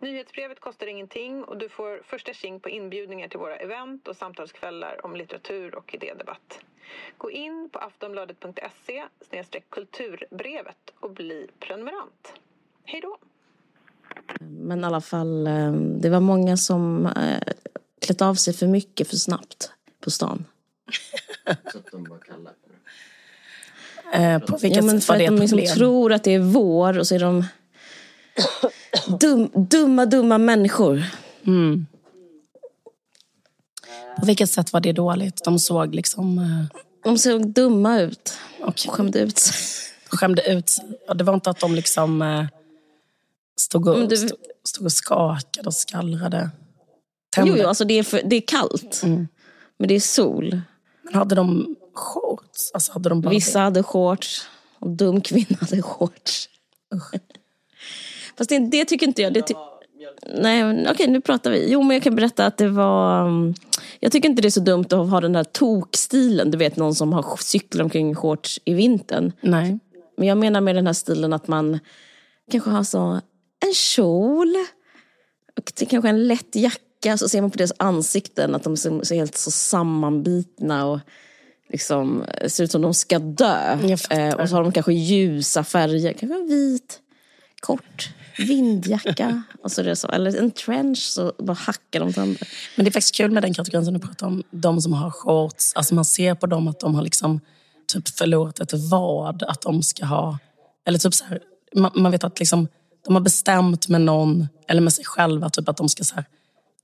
Nyhetsbrevet kostar ingenting och du får första tjing på inbjudningar till våra event och samtalskvällar om litteratur och idédebatt. Gå in på aftonbladet.se kulturbrevet och bli prenumerant. Hej då! Men i alla fall, eh, det var många som eh, klätt av sig för mycket för snabbt på stan. Så att de var kalla. Eh, på vilket Ja, men sätt för var det att de liksom problem? tror att det är vår och så är de dum, dumma, dumma människor. På vilket sätt var det dåligt? De såg liksom... Eh, De såg dumma ut och skämde ut sig. skämde ut sig. Och det var inte att de liksom eh, stod, och, du- stod, stod och skakade och skallrade. Jo, Tände. jo, alltså det är, för, det är kallt. Men det är sol. Men hade de shorts? Alltså hade de bara Vissa hade shorts och dum kvinna hade shorts. Fast det, det tycker inte jag. Det ty- Nej, okej nu pratar vi. Jo men jag kan berätta att det var... um, Jag tycker inte det är så dumt att ha den där tokstilen. Du vet någon som har cyklar omkring shorts i vintern. Nej. Men jag menar med den här stilen att man kanske har så en kjol och kanske en lätt jacka. Så ser man på deras ansikten att de ser, ser helt så sammanbitna och liksom ser ut som de ska dö. Eh, och så har de kanske ljusa färger. Kanske vit, kort vindjacka. och så det så. Eller en trench så bara hackar de sönder. Men det är faktiskt kul med den kategorin som du pratar om. De som har shorts. Alltså man ser på dem att de har liksom typ förlorat ett vad. Att de ska ha... Eller typ så här, man, man vet att liksom, de har bestämt med någon, eller med sig själva, typ att de ska så här,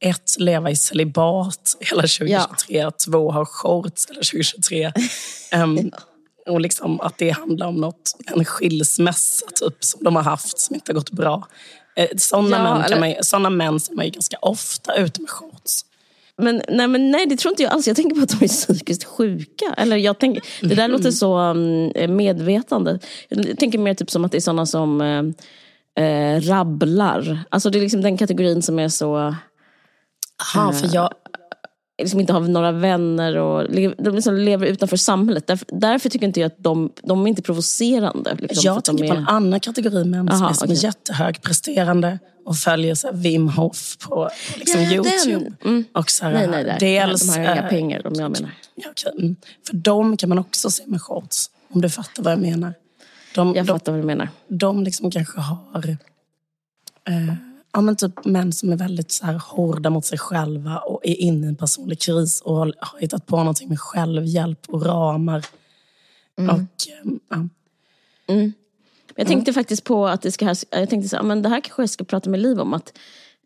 ett, leva i celibat hela 2023. Två, ha shorts hela 2023. Ehm, och liksom att det handlar om något, en skilsmässa typ, som de har haft som inte har gått bra. Eh, Sådana Ja, män, kan eller- man, män ser man ju ganska ofta ute med shorts. Men nej, men nej, det tror inte jag alls. Jag tänker på att de är psykiskt sjuka. Eller jag tänker, det där låter så um, medvetande. Jag tänker mer typ som att det är sådana som eh, eh, rabblar. Alltså det är liksom den kategorin som är så... Aha, för jag, Liksom inte har några vänner och de liksom lever utanför samhället. Därför, därför tycker inte jag att de, de är inte provocerande. Liksom, jag tänker på är, en annan kategori män som Aha, är som okej. jättehögpresterande och följer så Wim Hof på, på liksom Ja. Youtube. Mm. Och så här, nej, nej, nej. Dels, de har inga eh, pengar, de jag menar. Ja, okej, mm. För dem kan man också se med shorts, om du fattar vad jag menar. De, Jag de, fattar vad du menar. de liksom kanske har eh, ja, men typ män som är väldigt så här, hårda mot sig själva och är inne i en personlig kris och har, har hittat på någonting med självhjälp och ramar. Mm. Och, eh, ja. Jag tänkte faktiskt på att det ska här, jag tänkte så men det här kanske jag ska prata med Liv om. Att,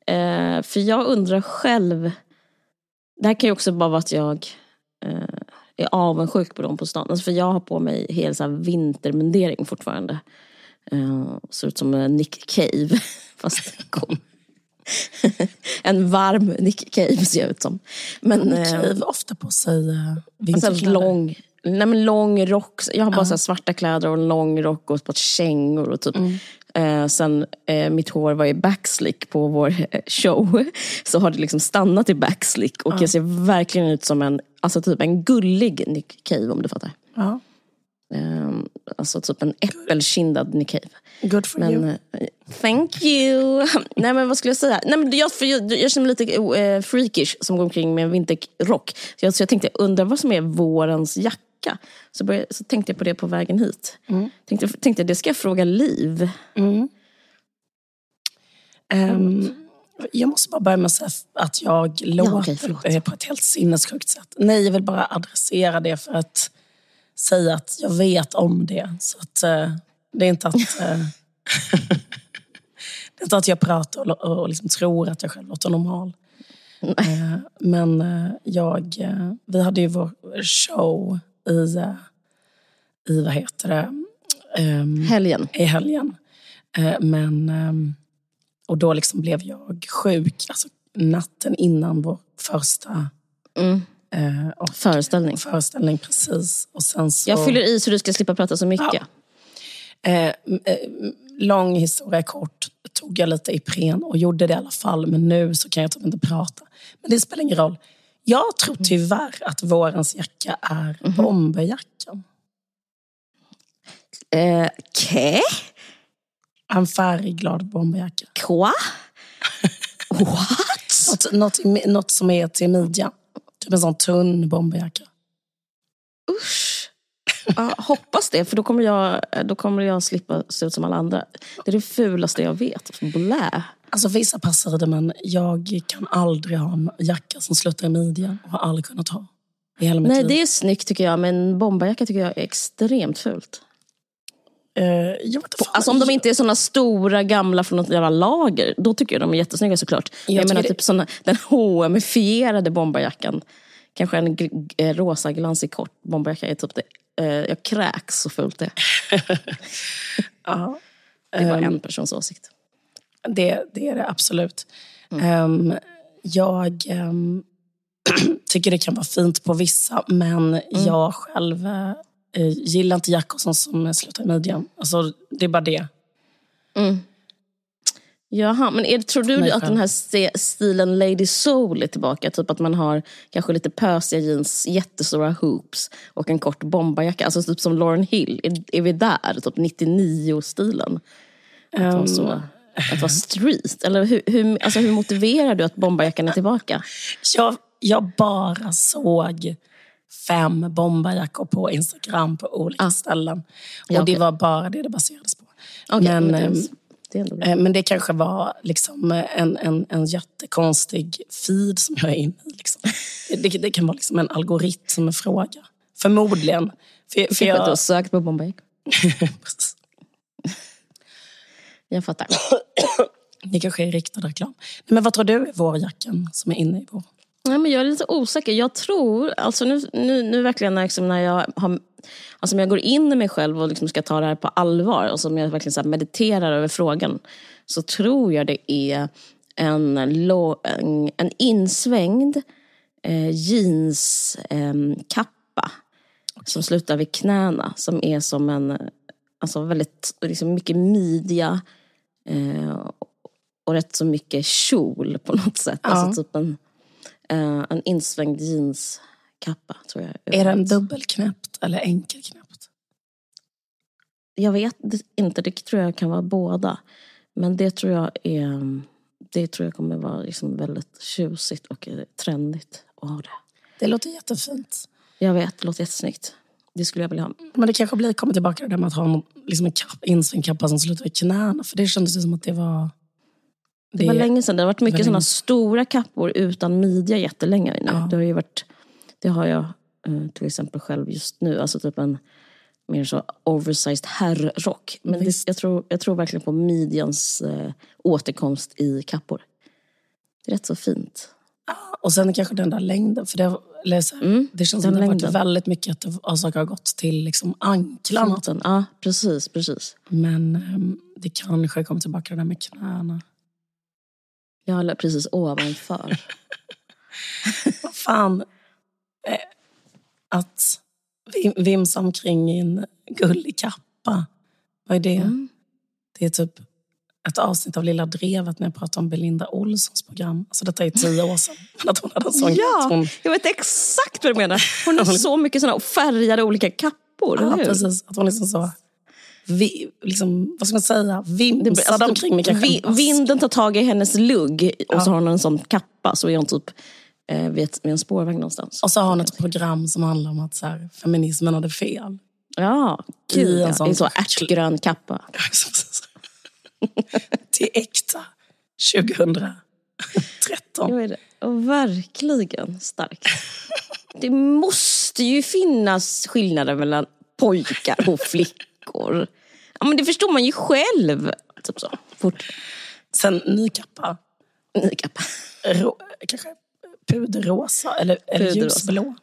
eh, för jag undrar själv, det här kan ju också bara vara att jag eh, är avundsjuk på dem på stan. Alltså för jag har på mig hel så här vintermundering fortfarande. Eh, ser ut som en Nick Cave. Fast cool. en varm Nick Cave ser jag ut som. Men, eh, Cave ofta på sig eh, Alltså vinterkläder. lång, nej men lång rock. Jag har bara så här svarta kläder och en lång rock och ett par kängor. Och typ. Eh, sen eh, mitt hår var i backslick på vår eh, show. Så har det liksom stannat i backslick. Och jag ser verkligen ut som en, alltså typ en gullig Nick Cave om du fattar. Ja, Eh, alltså typ en äppelkindad Nick Cave. good for Men, you. eh, thank you! Nej men vad skulle jag säga? Nej, men jag, för jag, jag känner mig lite eh, freakish som går omkring med en vinterrock. Så jag, så jag tänkte, undra vad som är vårens jacka. Så, började, så tänkte jag på det på vägen hit. Tänkte, tänkte det ska jag fråga Liv. Ehm, jag måste bara börja med att säga att jag låter förlåt. eh, på ett helt sinnessjukt sätt. Nej, jag vill bara adressera det för att säga att jag vet om det. Så att, eh, det är inte att... eh, det är inte att jag pratar och, och liksom tror att jag själv låter normal. Eh, men eh, jag, eh, vi hade ju vår show i, eh, i vad heter det, Ehm, Helgen. i helgen. Men, och då liksom blev jag sjuk alltså natten innan vår första Mm. Eh, och Föreställning. föreställning. Precis. Och sen så, Jag fyller i så du ska slippa prata så mycket. Ja. Eh, eh, lång historia kort, tog jag lite Ipren och gjorde det i alla fall. Men nu så kan jag typ inte prata. Men det spelar ingen roll. Jag tror tyvärr att vårens jacka är bomberjackan. Eh, Kä? En färgglad bomberjacka. Quoi? What? Något, något, något som är till midjan. Typ en sån tunn bomberjacka. Usch. Ja, hoppas det, för då kommer, jag, då kommer jag slippa se ut som alla andra. Det är det fulaste jag vet. Blä. Alltså vissa passar det men jag kan aldrig ha en jacka som slutar i midjan och har aldrig kunnat ha. Nej, liv. det är snyggt tycker jag, men bomberjacka tycker jag är extremt fult. Eh. Alltså om de inte är såna stora gamla från något jävla lager, då tycker jag de är jättesnygga såklart. Jag Jag, menar det- typ såna, den H&M-fierade bomberjackan. Kanske en eh, rosa glansig kort bomberjacka är typ det. Eh, jag kräks så fult det. Ja, Det var Ehm. en persons åsikt. det, det är det absolut. Mm. Ehm, jag ehm, tycker det kan vara fint på vissa men Mm. jag själv eh, gillar inte jackor som, slutar i midjan. Alltså, det är bara det. Jaha, men är, tror du Mig att den här st- stilen Lady Soul är tillbaka? Typ att man har kanske lite pösiga jeans, jättestora hoops och en kort bomberjacka. Alltså typ som Lauren Hill. Är, är vi där? Typ 99-stilen? Att vara, så, att vara street? Eller hur, hur, alltså hur motiverar du att bomberjackan är tillbaka? Jag, jag bara såg fem bomberjackor på Instagram på olika ställen. Och Ja, det okej. var bara det det baserades på. Okej, men, men det, ehm, det. Eh, Men det kanske var liksom en, en, en jättekonstig feed som jag är inne i. Liksom. Det, det kan vara liksom en algoritmfråga. Förmodligen. För, för För att du har jag, sökt på bomberjacka. Precis. Jag fattar. det kanske är riktad reklam. Men vad tror du är vårjackan som är inne i vår? Nej, men jag är lite osäker. Jag tror, alltså nu, nu, nu verkligen när, liksom när jag har, alltså när jag går in i mig själv och liksom ska ta det här på allvar och som jag verkligen så mediterar över frågan så tror jag det är en, en, en insvängd eh, jeanskappa som slutar vid knäna som är som en, alltså väldigt, liksom mycket midja eh, och rätt så mycket kjol på något sätt. Alltså typ en, eh, en insvängd jeanskappa tror jag. Är den dubbelknäppt eller enkelknäppt? Jag vet inte, det tror jag kan vara båda. Men det tror jag är, det tror jag kommer vara liksom väldigt tjusigt och trendigt att ha det. Det låter jättefint. Jag vet, det låter jättesnyggt. Det skulle jag vilja ha. Men det kanske blir, kommer tillbaka till det där med att ha en liksom en kapp, insvängd kappa som slutar vid knäna. För det kändes som att det var... Det var länge sedan. Det har varit mycket sådana stora kappor utan midja jättelänge nu. Ja. Det har ju varit, det har jag eh, till exempel själv just nu. Alltså typ en mer så oversized herrrock. Men det, jag, tror, jag tror verkligen på midjans eh, återkomst i kappor. Det är rätt så fint. Och sen kanske den där längden. För det, eller Mm, det känns som det har varit väldigt mycket att alltså, har gått till liksom anklarna. Ja, precis, precis. Men ehm, det kanske kommer tillbaka det där med knäna. Jag håller precis ovanför. Vad fan. Eh, att vim, vimsa omkring i en gullig kappa. Vad är det? Mm. Det är typ ett avsnitt av Lilla Drevet när jag pratar om Belinda Olssons program. Alltså detta är tio år sedan. Att hon hade en sån Ja, hon, jag vet exakt vad du menar. Hon har så mycket såna färgade olika kappor, ja, precis, att hon liksom så... Vi, liksom, vad ska man säga? Det- Vimsade alltså, omkring med kanske vi. Vinden tar tag i hennes lugg och Ja. så har hon en sån kappa så är hon typ eh, vid, ett, vid en spårvagn någonstans. Och så har hon ett program som handlar om att så här, feminismen hade fel. Ja, I gud en sån- Det är så ärtgrön kappa. Till äkta 2013. Jag är det. Och verkligen starkt. Det måste ju finnas skillnader mellan pojkar och flickor. Ja, men det förstår man ju själv. Typ så. Fort. Sen ny kappa. Ny kappa. Rå, kanske puderrosa eller, eller ljusblå.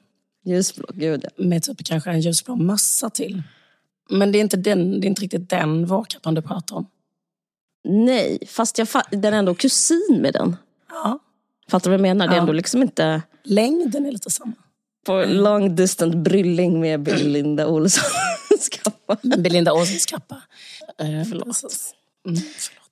Ljusblå, gud ja. Med typ kanske en ljusblå mössa till. Men det är inte, den, det är inte riktigt den vårkappan du pratar om. Nej, fast jag den är ändå kusin med den. Ja. Fattar du vad jag menar? Det är Ja. ändå liksom inte Längden är lite samma. På long distance brylling med Belinda Olsson. Olssons kappa. Belinda Olssons kappa. Eh, Förlåt. Mm, förlåt.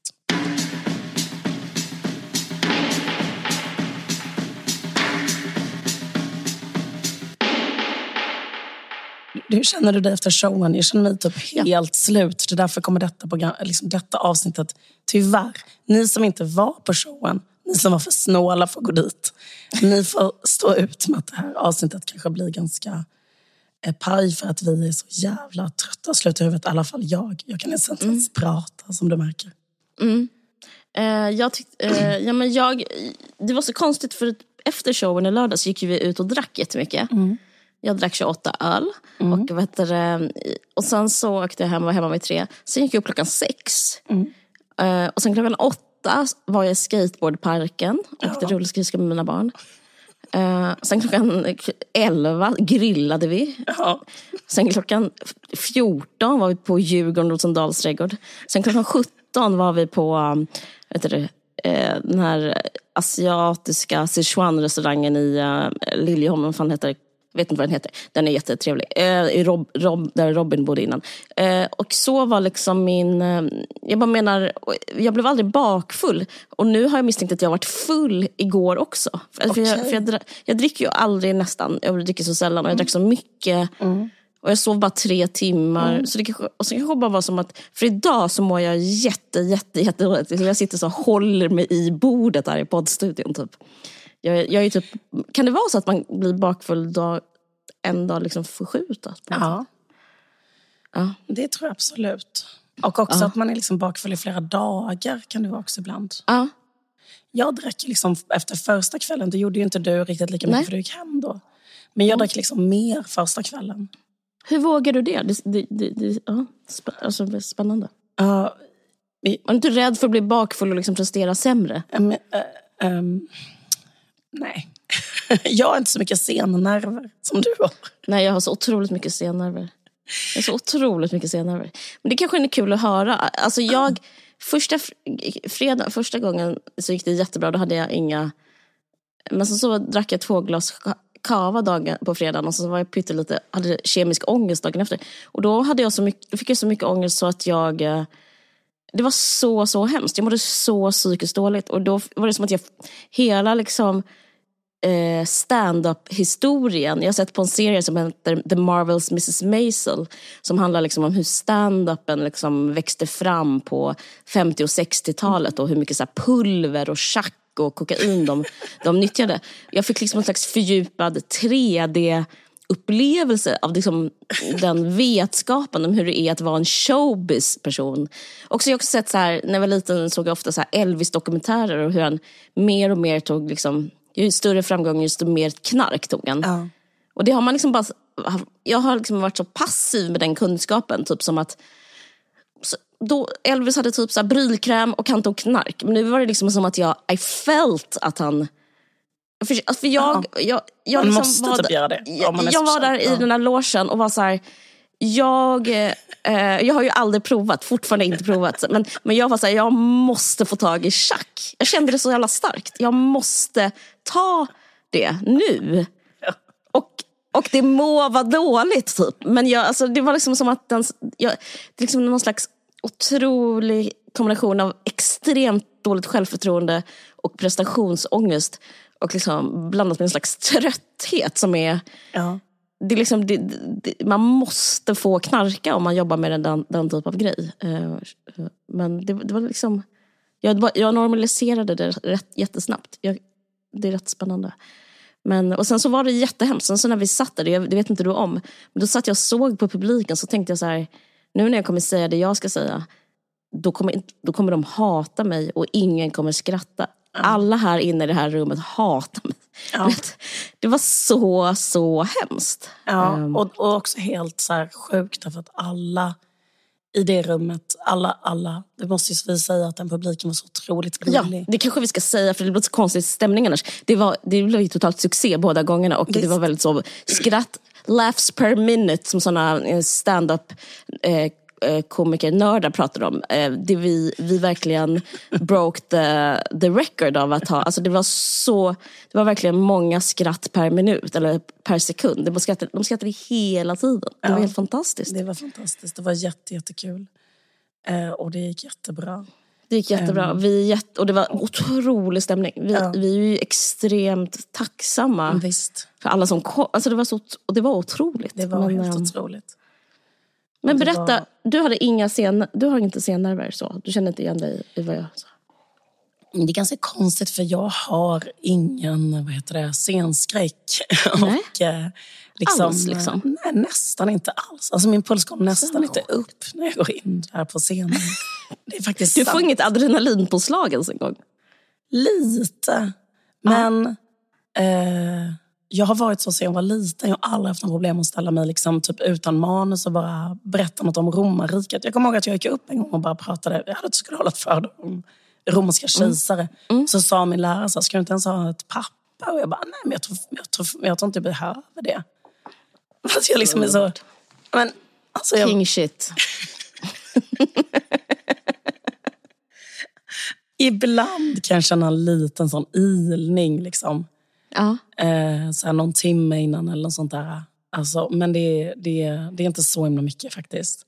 Hur känner du dig efter showen? Jag känner mig typ helt slut. Det är därför kommer detta, program, liksom detta avsnittet, tyvärr, ni som inte var på showen, ni som var för snåla att gå dit, ni får stå ut med att det här avsnittet kanske blir ganska eh, paj för att vi är så jävla trötta och slut i huvudet. I alla fall jag. Jag kan inte ens prata som du märker. Eh, jag tyckte, eh, ja, men jag, det var så konstigt för efter showen i lördags gick vi ut och drack jättemycket. Jag drack 28 öl. Och, vad heter det, och sen så åkte jag hem och var hemma vid tre. Sen gick jag upp klockan sex. Eh, och sen klockan åtta var jag i skateboardparken. Åkte rullskridskor med mina barn. Eh, sen klockan elva grillade vi. Ja. Sen klockan 14 var vi på Djurgården Rosendals trädgård. Sen klockan 17 var vi på um, vet du, eh, den här asiatiska Sichuan-restaurangen i uh, Liljeholmen. Vad fan heter det? Jag vet inte vad den heter. Den är jättetrevlig. Eh, i Rob, Rob, där Robin bodde innan. Eh, och så var liksom min... Eh, jag bara menar, jag blev aldrig bakfull. Och nu har jag misstänkt att jag varit full igår också. För, för, jag, för jag, jag dricker ju aldrig nästan. Jag dricker så sällan och jag drack så mycket. Och jag sov bara tre timmar. Så det kanske, och så kanske bara var som att, för idag så mår jag jätte, jätte, jätte dåligt. Jag sitter så och håller mig i bordet här i poddstudion. Typ. Jag, jag är typ, kan det vara så att man blir bakfull dag, en dag liksom förskjutat? Ja, Ja. det tror jag absolut. Och också att man är liksom bakfull i flera dagar kan det vara också ibland. Ja. Jag drack liksom efter första kvällen, det gjorde ju inte du riktigt lika mycket Nej. för du gick hem då. Men jag drack liksom mer första kvällen. Hur vågar du det? det, det, det, det ja, alltså, spännande. Ja, vi- Var du inte rädd för att bli bakfull och liksom prestera sämre? ähm, äh, ähm, nej. jag har inte så mycket sennerver som du har. Nej, jag har så otroligt mycket sennerver. Jag har så otroligt mycket sennerver. Men det kanske är kul att höra. Alltså jag, första, fr- fredag, första gången så gick det jättebra. Då hade jag inga... Men så, så drack jag två glas ka- kava dagen på fredagen och så var jag pyttelite, hade kemisk ångest dagen efter. Och då, hade jag så mycket, fick jag så mycket ångest så att jag... eh, Det var så, så hemskt. Jag mådde så psykiskt dåligt. Och då var det som att jag, hela liksom eh, stand-up-historien. Jag har sett på en serie som heter The Marvels Mrs Maisel. Som handlar liksom om hur stand-upen liksom växte fram på 50 och 60-talet. Och hur mycket så här pulver och schack och kokain de, de nyttjade. Jag fick liksom en slags fördjupad 3D upplevelse av liksom den vetskapen om hur det är att vara en showbiz-person. Också jag har också sett så här, när jag var liten såg jag ofta så Elvis-dokumentärer och hur han mer och mer tog liksom, ju större framgång desto mer knark tog han. Ja. Och det har man liksom bara, jag har liksom varit så passiv med den kunskapen, typ som att då Elvis hade typ så här brylkräm och han tog knark. Men nu var det liksom som att jag, I felt att han för, för jag, jag, jag Man liksom måste var typ där- göra det, Jag, jag var där känd, i ja. den där logen och var så här, jag, eh, jag har ju aldrig provat, fortfarande inte provat. Men, men jag var så här, jag måste få tag i schack. Jag kände det så jävla starkt. Jag måste ta det nu. Och, och det må vara dåligt typ. Men jag, alltså, det var liksom som att den, jag, det är liksom någon slags otrolig kombination av extremt dåligt självförtroende och prestationsångest. Och liksom blandat med en slags trötthet som är Ja. det är liksom, det, det, man måste få knarka om man jobbar med den, den typ av grej. Eh, Men det, det var liksom, jag, jag normaliserade det rätt, jättesnabbt. Jag, det är rätt spännande. Men, och sen så var det jättehemskt. Sen så när vi satt där, det, vet inte du om, men då satt jag och såg på publiken så tänkte jag så här, nu när jag kommer säga det jag ska säga, då kommer, då kommer de hata mig och ingen kommer skratta. Alla här inne i det här rummet hatar mig. Ja. Det var så, så hemskt. Ja, Ehm. och, och också helt så sjukt därför att alla i det rummet, alla, alla, det måste ju vi säga att den publiken var så otroligt Ja, villig. det kanske vi ska säga för det blir så konstig stämning annars. Det, var, det blev ju totalt succé båda gångerna och det Visst. var väldigt så skratt, laughs per minute som sådana eh, stand-up eh, eh, komikernördar pratar om. Eh, det vi, vi verkligen broke the, the record av att ha, alltså det var så, det var verkligen många skratt per minut eller per sekund. De skrattade, de skrattade hela tiden. Det var Ja. helt fantastiskt. Det var fantastiskt. Det var jätte, jättekul. Eh, och det gick jättebra. Det gick jättebra. Vi är jätte, och det var otrolig stämning. Vi, Ja. vi är ju extremt tacksamma Visst, för alla som kom. Alltså det, var så, och det var otroligt. det var men, helt ehm, otroligt. Men det berätta, du, hade inga scen, du har inte scennerver så? Du känner inte igen dig i vad jag sa? Det är ganska konstigt för jag har ingen vad heter det, scenskräck. Nej. och, eh, liksom, Alls, liksom? Nej, nästan inte alls. Alltså, min puls går nästan inte upp när jag går in där på scenen. Det är faktiskt Du får sant. inget adrenalinpåslag ens en gång? Lite. Men eh, jag har varit så sedan jag var liten. Jag har aldrig haft några problem att ställa mig liksom, typ, utan manus och bara berätta något om romarriket. Jag kommer ihåg att jag gick upp en gång och bara pratade. Jag hade skulle hålla ett föredrag om romerska kejsare. Så sa min lärare, så, här, ska du inte ens ha ett papper? Och jag bara, nej men jag tror, jag tror, jag tror inte jag behöver det. För att jag liksom är så... Men, alltså, jag, King shit. ibland kan jag känna en liten sån ilning. Liksom. Ja. eh, så här någon timme innan eller något sånt där. Alltså, men det, det, det är inte så himla mycket faktiskt.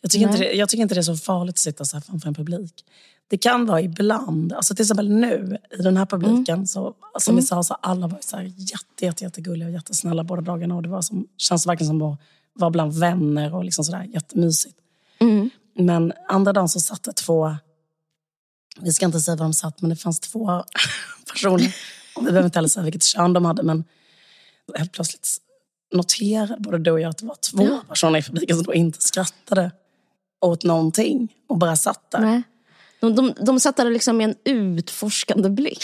Jag tycker, inte det, jag tycker inte det är så farligt att sitta så här framför en publik. Det kan vara ibland, alltså till exempel nu i den här publiken, så, som vi sa, så alla varit så här jätte, jätte, jättegulliga och jättesnälla båda dagarna. Och det var som, känns verkligen som att vara bland vänner och liksom sådär jättemysigt. Mm. Men andra dagen så satt det två, vi ska inte säga var de satt, men det fanns två personer. Vi behöver inte heller säga vilket kön de hade, men helt plötsligt noterade både du och jag att det var två Ja. personer i publiken som då inte skrattade åt någonting och bara satt där. Nej. De, de, de satt där liksom med en utforskande blick.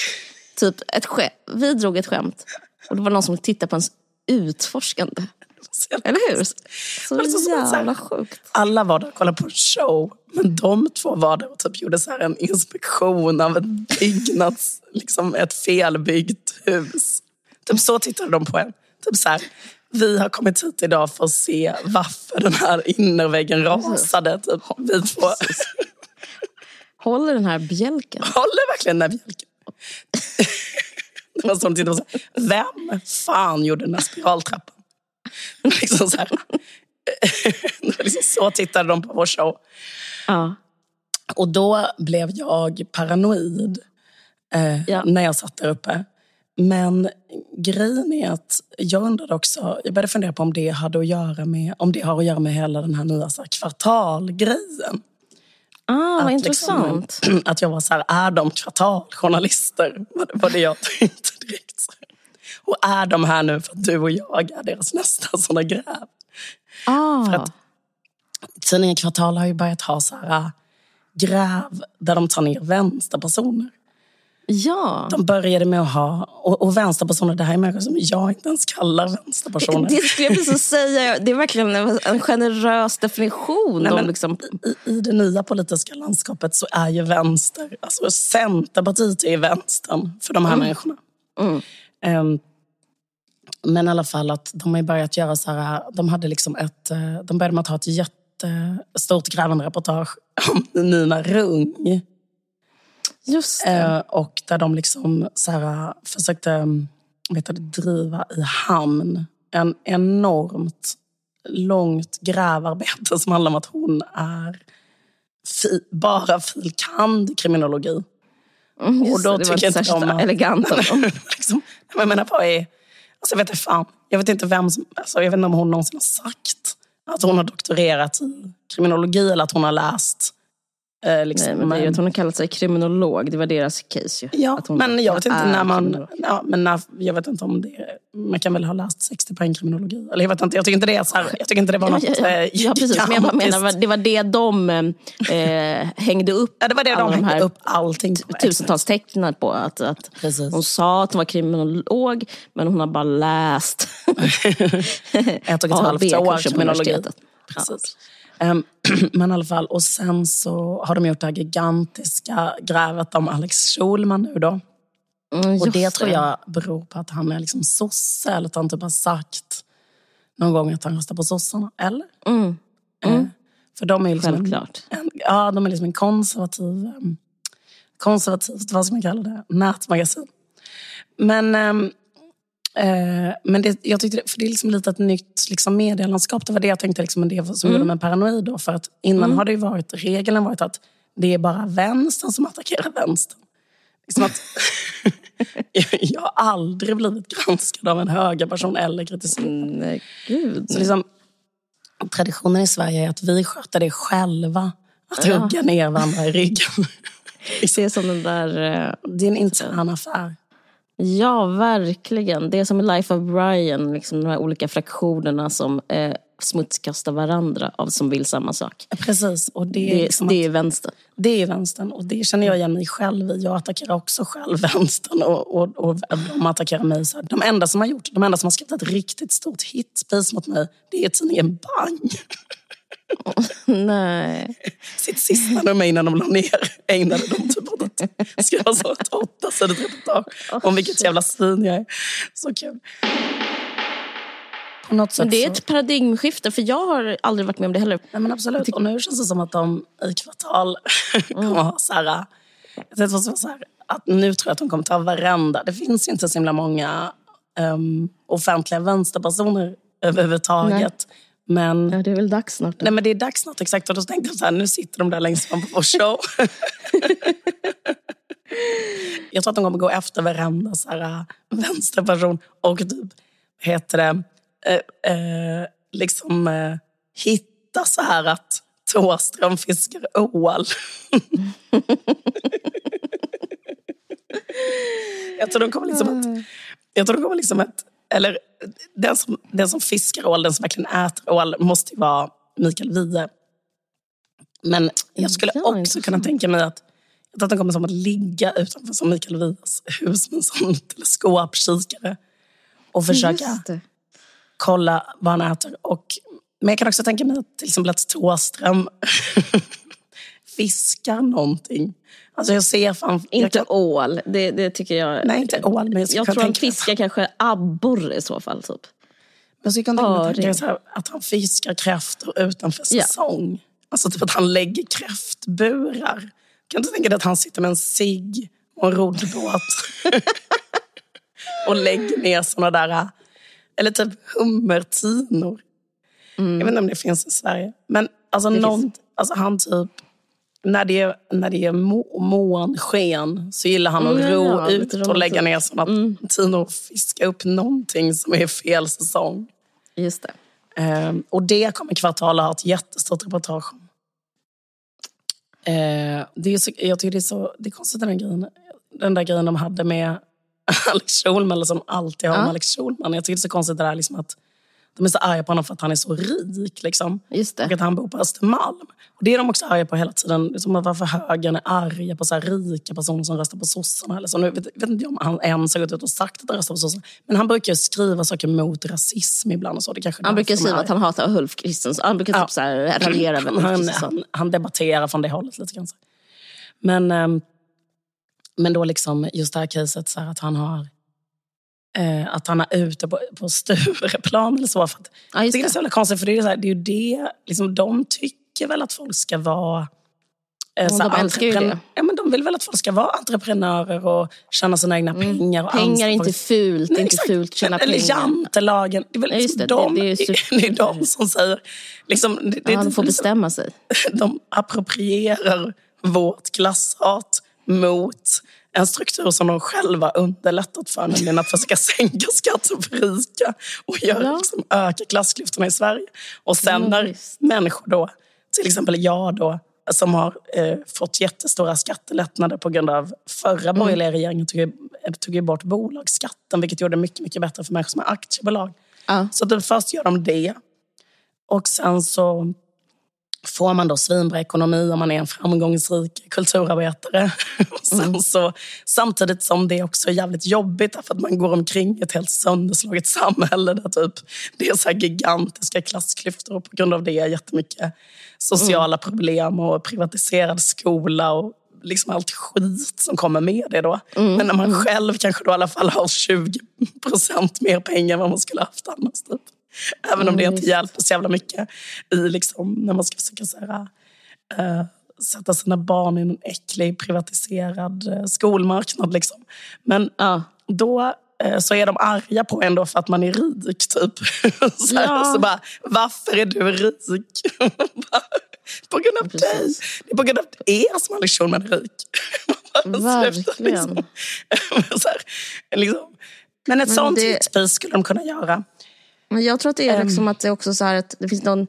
Typ ett vi drog ett skämt och det var någon som tittade på ens utforskande. Så Eller hur? Så så- så- så jävla sjukt. Alla var där och kollade på en show, men de två var där och typ gjorde så här en inspektion av en byggnads, liksom ett felbyggt hus. Typ så tittade de på en. Typ så här, vi har kommit hit idag för att se varför den här innerväggen rasade. Typ. Vi två Håller den här bjälken? håller verkligen den här bjälken. Det var som de tittade på så här, vem fan gjorde den här spiraltrappan? Liksom så, liksom så tittade de på vår show. Ja. Och då blev jag paranoid eh, Ja. när jag satt där uppe. Men grejen är att jag undrade också, jag började fundera på om det hade att göra med, om det har att göra med hela den här nya så här, kvartalgrejen. Ah, Att intressant. Liksom, att jag var så här, är de kvartaljournalister? Var det, var det jag tänkte direkt. Och är de här nu för att du och jag är deras nästa såna gräv? Ah. För att tidningen Kvartal har ju börjat ha så här, äh, gräv där de tar ner vänsterpersoner. ja. De började med att ha, och, och vänsterpersoner, det här är människor som jag inte ens kallar vänsterpersoner. Det skulle jag precis säga. Det är verkligen en en generös definition. Nej, men liksom, i, I det nya politiska landskapet så är ju vänster, alltså Centerpartiet är vänstern för de här människorna. Mm. Ehm, men i alla fall att de har börjat göra så här, de hade liksom ett, eh, de började med att ha ett jättestort grävande reportage om Nina Rung. just det. Eh, och där de liksom så här, försökte mm, vet du, driva i hamn en enormt långt grävarbete som handlar om att hon är fi, bara fil. kand. kriminologi. Mm, just och då det, det var tycker inte de särskilt att- elegant av dem. liksom, jag menar, vad är... Alltså jag vet inte fan. Jag vet inte vem som... Alltså jag vet inte om hon någonsin har sagt att hon har doktorerat i kriminologi eller att hon har läst... Eh, liksom, Nej, men det är ju att hon har kallat sig kriminolog. Det var deras case ju. Ja, men jag vet inte är när man... Ja, men när, jag vet inte om det... Man kan väl ha läst 60 poäng kriminologi. Eller jag vet inte, jag tycker inte det, är så här, jag tycker inte det var Ja, något ja, ja. eh, ja, precis. Men jag menar, det var det de eh, hängde upp Ja, det var det de hängde här upp allting på. tusentals tecknen på. Att, att Precis. hon sa att hon var kriminolog, men hon har bara läst Ett och ett halvt år kriminologi. Precis. Ehm, men i alla fall, och sen så har de gjort det här gigantiska grävet om Alex Schulman nu då. Mm, Och det tror jag beror på att han är liksom sosse eller att han typ har sagt någon gång att han röstar på sossarna. Eller? Mm. Eh, För de är liksom Självklart. En, en, ja, de är liksom en konservativ, um, konservativt, vad ska man kalla det, nätmagasin. Men, men det, jag tyckte, det- för det är liksom lite ett nytt liksom, medielandskap. Det var det jag tänkte liksom, det som gjorde mig paranoid. Då, för att innan har det ju varit, regeln varit att det är bara vänstern som attackerar vänstern. Liksom att, jag har aldrig blivit granskad av en högerperson eller kritiserad. Nej, gud. Så liksom, traditionen i Sverige är att vi sköter det själva. Att Ja. hugga ner varandra i ryggen. Det är som den där... eh, Det är en intern affär. Ja, verkligen. Det är som i Life of Brian, liksom de här olika fraktionerna som eh, smutskastar varandra av som vill samma sak. Precis, och det är, Det, liksom det är vänster. det är vänstern. Och det känner jag igen mig själv i. Jag attackerar också själv vänstern. Och, och, och de attackerar mig. Så här. De enda som har gjort, de enda som har skrivit ett riktigt stort hitpiece mot mig, det är tidningen Bang. Nej. Sitt sista nummer innan de la ner ägnade de typ åt att skriva så ett åttasidigt reportage om vilket jävla svin jag är. Så kul. Men det är så- ett paradigmskifte, för jag har aldrig varit med om det heller. Nej, men absolut. Och nu känns det som att de i kvartal kommer ha så här... Jag så så här, att nu tror jag att de kommer ta varenda... Det finns ju inte så himla många um, offentliga vänsterpersoner överhuvudtaget. Men, Ja, det är väl dags snart. då. nej, men det är dags snart exakt. Och då tänkte jag så här, nu sitter de där längst fram på vår show. jag tror att de kommer gå efter varenda så här, äh, vänsterperson och typ, heter det, eh, eh, liksom eh, hitta så här att Thåström fiskar ål. jag tror de kommer liksom att, jag tror de kommer liksom att, eller den som, den som fiskar ål, den som verkligen äter ål, måste ju vara Mikael Wiehe. Men jag skulle Ja, också kunna tänka mig att, att de kommer som att ligga utanför som Mikael Wiehes hus med en sån teleskopkikare och försöka kolla vad han äter. Och, men jag kan också tänka mig att till exempel att Thåström fiskar någonting. Alltså jag ser jag Inte kan, ål, det, det tycker jag. nej, inte ål, men jag, Jag tror han fiskar kanske abborre i så fall. Typ. Jag skulle kunna tänka mig att, så att han fiskar kräftor utanför Ja. säsong. Alltså typ att han lägger kräftburar. Kan du tänka dig att han sitter med en cigg och en roddbåt och lägger ner såna där, eller typ hummertinor. Jag vet inte om det finns i Sverige. Men alltså, någon, alltså han typ, när det är, när det är må, månsken så gillar han att Mm, ro ja, ut och lägga ner såna tinor och fiska upp någonting som är fel säsong. Just det. Ehm, och det kommer Kvartal ha ett jättestort reportage om. Eh, det är så, jag tycker det är så det är konstigt den, grejen, den där grejen de hade med Alex Schulman, eller som alltid har med Ja. Alex Schulman. Jag tycker det är så konstigt det där liksom att de är så arga på honom för att han är så rik. Liksom. Just Och det. att han bor på Östermalm. Och det är de också arga på hela tiden. Som att varför högern är arga på så här rika personer som röstar på sossarna. Eller så. Nu vet, vet inte jag om han ens har gått ut och sagt att han röstar på sossarna. Men han brukar skriva saker mot rasism ibland. Och så. Det kanske Han brukar skriva att han hatar Ulf Kristersson. Han brukar Ja. typ så här raljera Ulf han, han, han debatterar från det hållet lite grann. Men, ehm, men då liksom just det här caset så här att han har eh, att han är ute på, på Stureplan eller så. För att, Ja, jag tycker det är det. så jävla konstigt för det är, så här, det är ju det, liksom, de tycker väl att folk ska vara eh, så de älskar ju det. Ja, men de vill väl att folk ska vara entreprenörer och tjäna sina egna pengar. Och Mm. Pengar är inte fult, det Nej, inte fult att tjäna Men- Eller pengar. jantelagen. Det är väl liksom det. de, Det- det är det, super- är de som säger... Liksom, det, det, Ja, de får det- bestämma sig. de approprierar vårt klasshat mot en struktur som de själva underlättat för, nämligen att försöka sänka skatten för rika och göra, Ja. liksom, öka klassklyftorna i Sverige. Och sen Ja, när människor då, till exempel jag då, som har eh, fått jättestora skattelättnader på grund av förra Mm. borgerliga regeringen tog, ju- tog ju bort bolagsskatten, vilket gjorde det mycket, mycket bättre för människor som har aktiebolag. Ja. Så att först gör de det. Och sen så får man då svinbra ekonomi om man är en framgångsrik kulturarbetare. Och sen så, samtidigt som det också är jävligt jobbigt därför att man går omkring ett helt sönderslaget samhälle där typ, det är så gigantiska klassklyftor och på grund av det är jättemycket sociala problem och privatiserad skola och liksom allt skit som kommer med det då. Men när man själv kanske då i alla fall har 20 procent mer pengar än vad man skulle haft annars. Typ. Även om det Mm, inte visst. hjälper så jävla mycket i liksom, när man ska försöka så här, eh, sätta sina barn i en äcklig privatiserad eh, skolmarknad. Liksom. Men Ja. då eh, så är de arga på en då för att man är rik. Typ. så, här, Ja. så bara, varför är du rik? På grund av dig. Precis. Det är på grund av er som Alex Schulman är rik. Verkligen. liksom. så här, liksom. Men ett Men sånt det- hitspris skulle de kunna göra. Men jag tror att det är liksom att det också så här att det finns någon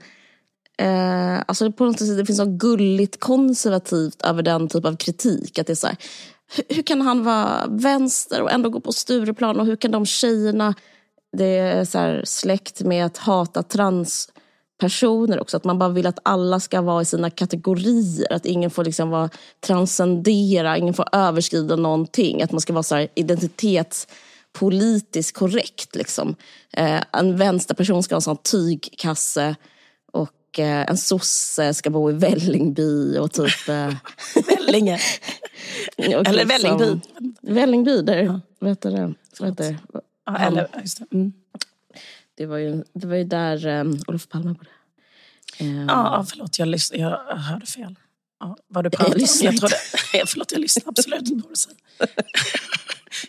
eh, alltså på något sätt det finns något gulligt konservativt över den typ av kritik. Att det är så här, hur, hur kan han vara vänster och ändå gå på Stureplan och hur kan de tjejerna, det är så här släkt med att hata transpersoner också. Att man bara vill att alla ska vara i sina kategorier. Att ingen får liksom vara transcendera, ingen får överskrida någonting. Att man ska vara så här identitets politiskt korrekt. Liksom. Eh, en vänsterperson ska ha en sån tygkasse och eh, en sosse ska bo i Vällingby. Och typ, eh, Vällinge. Eller Vällingby. Vällingby, där, vet du det? Heter det? Ja, eller, ja, just det. Mm. Det, var ju, det var ju där um, Olof Palme bodde. Eh, Ja, ja, förlåt, jag, lys- jag hörde fel. Ja, vad du Jag lyssnar Jag inte. trodde, förlåt, jag lyssnar absolut inte på vad du säger.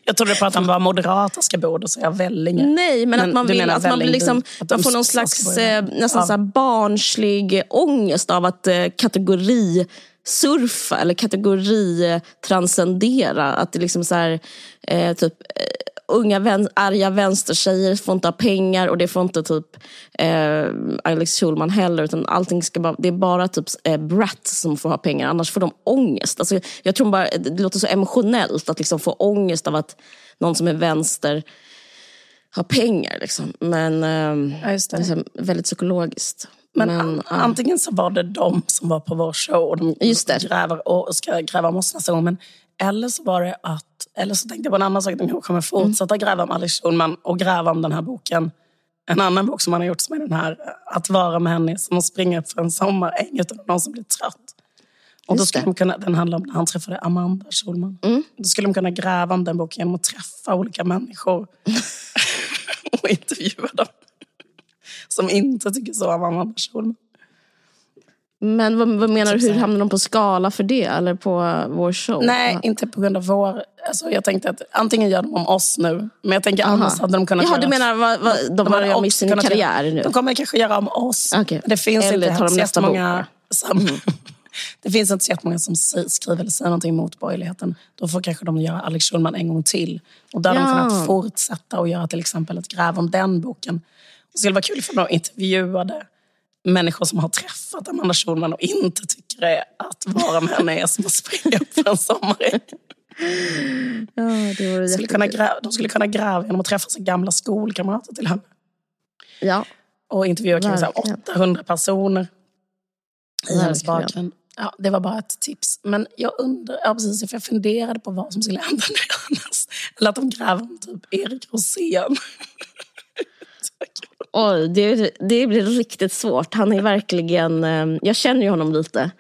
Jag trodde du pratade om var Moderata ska bo, säger jag Vellinge. Nej, men, Men att man vill att man, liksom, att man får någon slags eh, nästan Ja. så barnslig ångest av att eh, kategorisurfa eller kategoritranscendera. Att det liksom så här, eh, typ eh, unga vän, arga vänstertjejer får inte ha pengar och det får inte typ eh, Alex Schulman heller. Utan allting ska bara, det är bara typ eh, Brat som får ha pengar, annars får de ångest. Alltså, jag tror bara, det låter så emotionellt att liksom få ångest av att någon som är vänster har pengar. Liksom. Men ehm, Ja, här väldigt psykologiskt. Men, Men, ja. antingen så var det de som var på vår show och de Just det. Gräver, och ska gräva om oss nästa gång. Men, eller så var det att, eller så tänkte jag på en annan sak, att kanske kommer fortsätta gräva om Alice Schulman och gräva om den här boken. En annan bok som han har gjort som är den här Att vara med henne som att springa upp för en sommaräng utan någon som blir trött. Och då skulle. Mm. de kunna, den handlar om när han träffade Amanda Schulman. Då skulle de kunna gräva om den boken genom att träffa olika människor och intervjua dem. Som inte tycker så om Amanda Schulman. Men vad, vad menar Typ du, hur hamnar de på skala för det? Eller på vår show? Nej, Ja. inte på grund av vår... Alltså jag tänkte att antingen gör de om oss nu, men jag tänker annars hade de kunnat Jaha, göra... du menar vad, vad, de, hade börjar med också sin karriär göra, nu? De kommer kanske göra om oss. Okej. Det finns Eller inte tar de nästa jättemånga som... Det finns inte så jättemånga som skriver eller säger någonting mot borgerligheten. Då får kanske de göra Alex Schulman en gång till. Och där har de Ja. kunnat fortsätta och göra till exempel ett gräv om den boken. Och det skulle vara kul för de intervjuade människor som har träffat Amanda Schulman och inte tycker det att vara med henne är som att springa upp för en sommaräng. Ja, det De skulle, kunna gräva, de skulle kunna gräva genom att träffa sina gamla skolkamrater till henne. Ja, Och intervjua kanske så här Verkligen. 800 personer i hennes bakgrund. Ja, det var bara ett tips. Men jag undrar, ja, precis, för jag funderade på vad som skulle hända härnäst. Eller att de gräver om typ Erik Rosén. Oj, det, det blir riktigt svårt. Han är verkligen, eh, jag känner ju honom lite.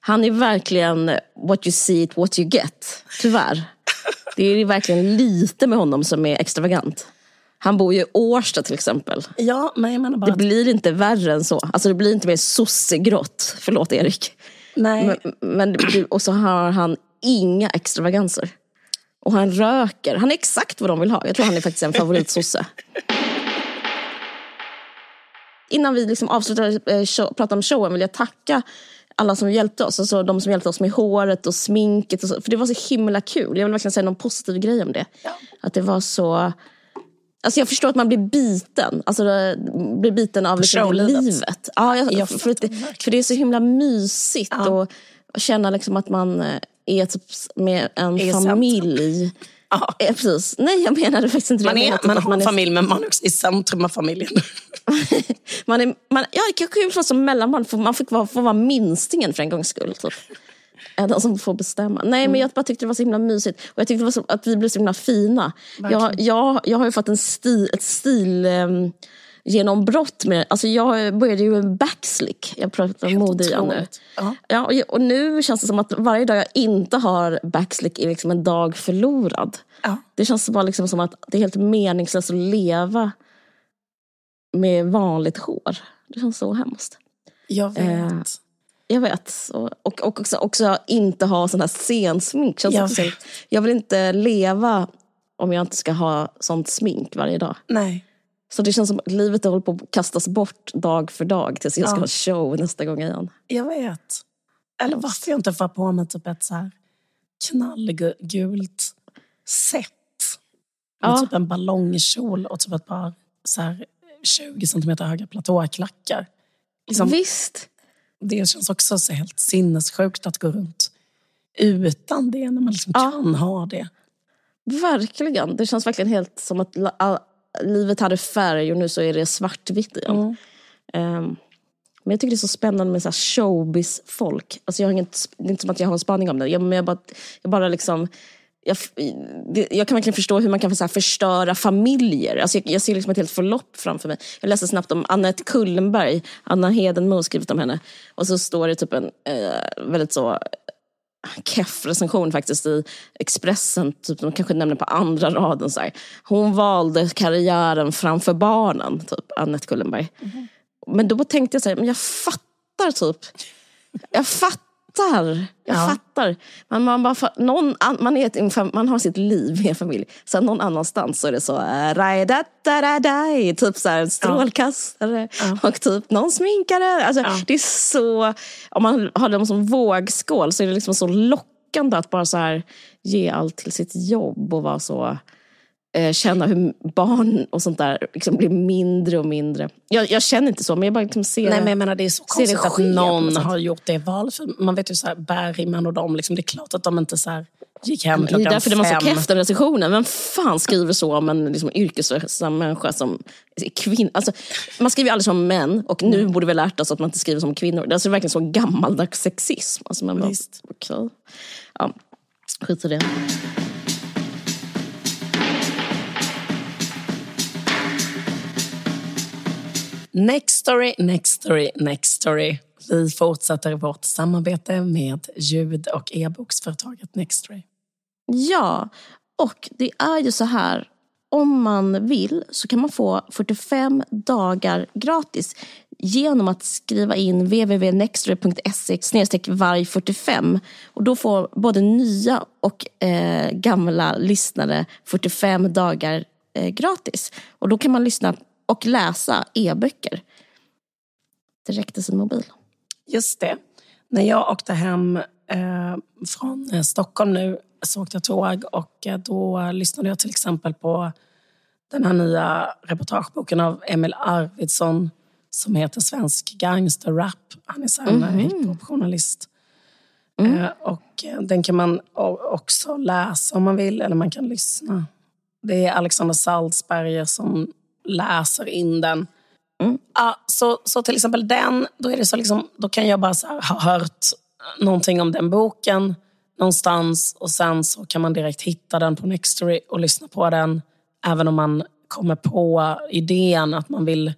Han är verkligen what you see it, what you get. Tyvärr. Det är verkligen lite med honom som är extravagant. Han bor ju i Årsta till exempel. ja, men jag menar bara Det blir inte värre än så. Alltså det blir inte mer sossegrått. Förlåt Erik. nej, Men, men, och så har han inga extravaganser. Och han röker. Han är exakt vad de vill ha. Jag tror han är faktiskt en favoritsosse. Innan vi liksom avslutar eh, show, prata om showen vill jag tacka alla som hjälpte oss. Alltså de som hjälpte oss med håret och sminket. Och så, för det var så himla kul. Jag vill verkligen säga någon positiv grej om det. Ja. Att det var så... Alltså jag förstår att man blir biten. Alltså det- blir biten av liksom livet. Ja, jag, Jag för, det, för det är så himla mysigt. Ja. Och, och känna liksom att man eh, är typ med en Är familj. Ja. Eh, precis. Nej, jag menade faktiskt inte det. man, är, typ man har är- familj, men man är också i centrum av familjen. man är, man, ja, det kanske får vara som mellanbarn, för man vara, får vara minstingen för en gångs skull. Typ. Är Den som får bestämma. Nej, men jag bara tyckte det var så himla mysigt. Och jag tyckte så, att vi blev så himla fina. Jag, jag, jag har ju fått en stil, ett stil um, genombrott med Alltså jag började ju en backslick. Jag pratar om mode igen nu. otroligt. Ja. Och, nu känns det som att varje dag jag inte har backslick är liksom en dag förlorad. Ja. Det känns bara liksom som att det är helt meningslöst att leva med vanligt hår. Det känns så hemskt. Jag vet. Eh, Jag vet. Och, och också, också inte ha sån här scensmink. Känns Jag också jag vill inte leva om jag inte ska ha sånt smink varje dag. Nej. Så det känns som att livet håller på att kastas bort dag för dag tills jag ska Ja. ha show nästa gång igen. Jag vet. Eller varför jag inte får på mig typ ett så här knallgult set. Med Ja. typ en ballongkjol och typ ett par så här 20 centimeter höga platåklackar. Liksom, Visst. det känns också så helt sinnessjukt att gå runt utan det när man liksom Ja. kan ha det. Verkligen. Det känns verkligen helt som att livet hade färg och nu så är det svartvitt igen. Mm. Ehm, men jag tycker det är så spännande med så showbiz-folk. Alltså jag har inget, det är inte som att jag har en spaning om det. Jag, men jag, bara, jag bara liksom... Jag, jag kan verkligen förstå hur man kan så förstöra familjer. Alltså jag, jag ser liksom ett helt förlopp framför mig. Jag läste snabbt om Annette Kullenberg. Anna Hedenmo har skrivit om henne. Och så står det typ en eh, väldigt så keff recension faktiskt i Expressen, typ, de kanske nämner på andra raden. Så här. Hon valde karriären framför barnen, typ Annette Kullenberg. Men då tänkte jag så här, men jag fattar typ. Jag fattar. Jag Ja. fattar. Man, man, bara, någon, an- man, är man har sitt liv med en familj. Sen någon annanstans så är det så, äh, raj, da, da, da, daj, typ så här, strålkastare och typ någon sminkare. Alltså, Ja. Det är så, om man har dem som vågskål så är det liksom så lockande att bara så här, ge allt till sitt jobb och vara så eh, känna hur barn och sånt där liksom blir mindre och mindre. Jag, jag känner inte så, men jag bara liksom ser Nej, men jag menar, det är så konstigt att ske någon har gjort det valet. Man vet ju så här, Bergman och dem, liksom, det är klart att de inte så här, gick hem Det är klockan därför det var så fem. keff den recensionen. Vem fan skriver så om en liksom, yrkesverksam människa som är kvinna? Alltså, man skriver ju aldrig som män och nu borde vi lärt oss att man inte skriver som kvinnor. Det är alltså verkligen så gammaldags sexism. Alltså, man bara, Visst. okej. Ja, skit i det. Next story, next story, next story. Vi fortsätter vårt samarbete med ljud och e-boksföretaget Nextory. Ja, och det är ju så här. Om man vill så kan man få 45 dagar gratis genom att skriva in www.nextory.se varg45. Och då får både nya och eh, gamla lyssnare 45 dagar eh, gratis. Och då kan man lyssna och läsa e-böcker direkt i sin mobil. Just det. När jag åkte hem eh, från eh, Stockholm nu så åkte jag tåg och eh, då lyssnade jag till exempel på den här nya reportageboken av Emil Arvidsson som heter Svensk gangsterrap. Han är så här en hiphop-journalist. Eh, och den kan man också läsa om man vill, eller man kan lyssna. Det är Alexander Salzberger som läser in den. Ja, så, så till exempel den, då, är det så liksom, då kan jag bara här, ha hört någonting om den boken någonstans och sen så kan man direkt hitta den på Nextory och lyssna på den. Även om man kommer på idén att man vill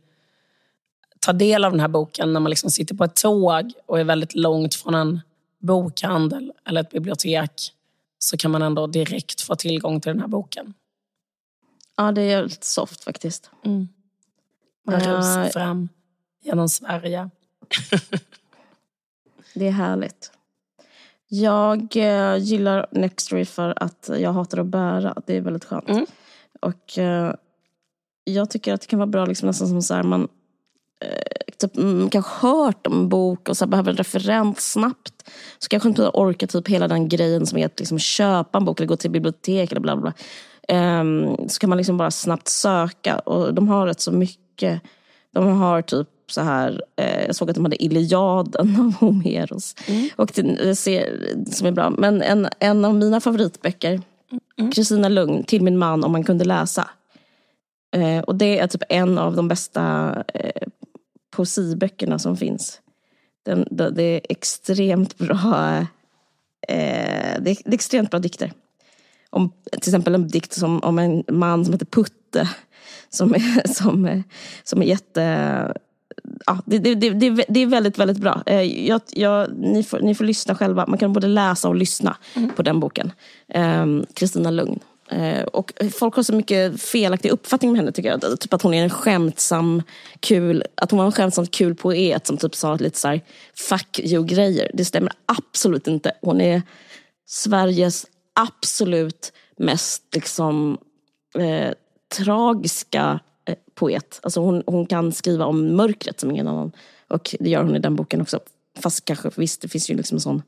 ta del av den här boken när man liksom sitter på ett tåg och är väldigt långt från en bokhandel eller ett bibliotek så kan man ändå direkt få tillgång till den här boken. Ja, det är lite soft faktiskt. Man Eh, rusar fram genom Sverige. Det är härligt. Jag eh, gillar Nextory för att jag hatar att bära. Det är väldigt skönt. Mm. Och eh, jag tycker att det kan vara bra liksom nästan som så här, man eh, typ, mm, kanske hört om en bok och så här, behöver en referens snabbt. Så kanske inte orkar typ hela den grejen som är att liksom, köpa en bok eller gå till bibliotek eller bla bla. bla. Ehm, så kan man liksom bara snabbt söka och de har rätt så mycket. De har typ så här, eh, jag såg att de hade Iliaden av Homeros. Och det, som är bra. Men en, en av mina favoritböcker, Kristina Lugn, Till min man om man kunde läsa. Eh, och det är typ en av de bästa eh, poesiböckerna som finns. Den, det, det är extremt bra eh, det, är, det är extremt bra dikter. Om, till exempel en dikt som, om en man som heter Putte. Som är, som, är- som är jätte... Ja, det, det, det, det är- väldigt, väldigt bra. Eh, jag, jag, ni, får, ni får lyssna själva. Man kan både läsa och lyssna på den boken. Kristina Kristina Lugn. Eh, och folk har så mycket felaktig uppfattning med henne tycker jag. Typ att hon är en skämtsam, kul, att hon var en skämtsam kul poet som typ sa lite såhär, fuck you-grejer. Det stämmer absolut inte. Hon är Sveriges absolut mest liksom eh, tragiska eh, poet. Alltså hon, hon kan skriva om mörkret som ingen annan. Och det gör hon i den boken också. Fast kanske, visst det finns ju liksom en sån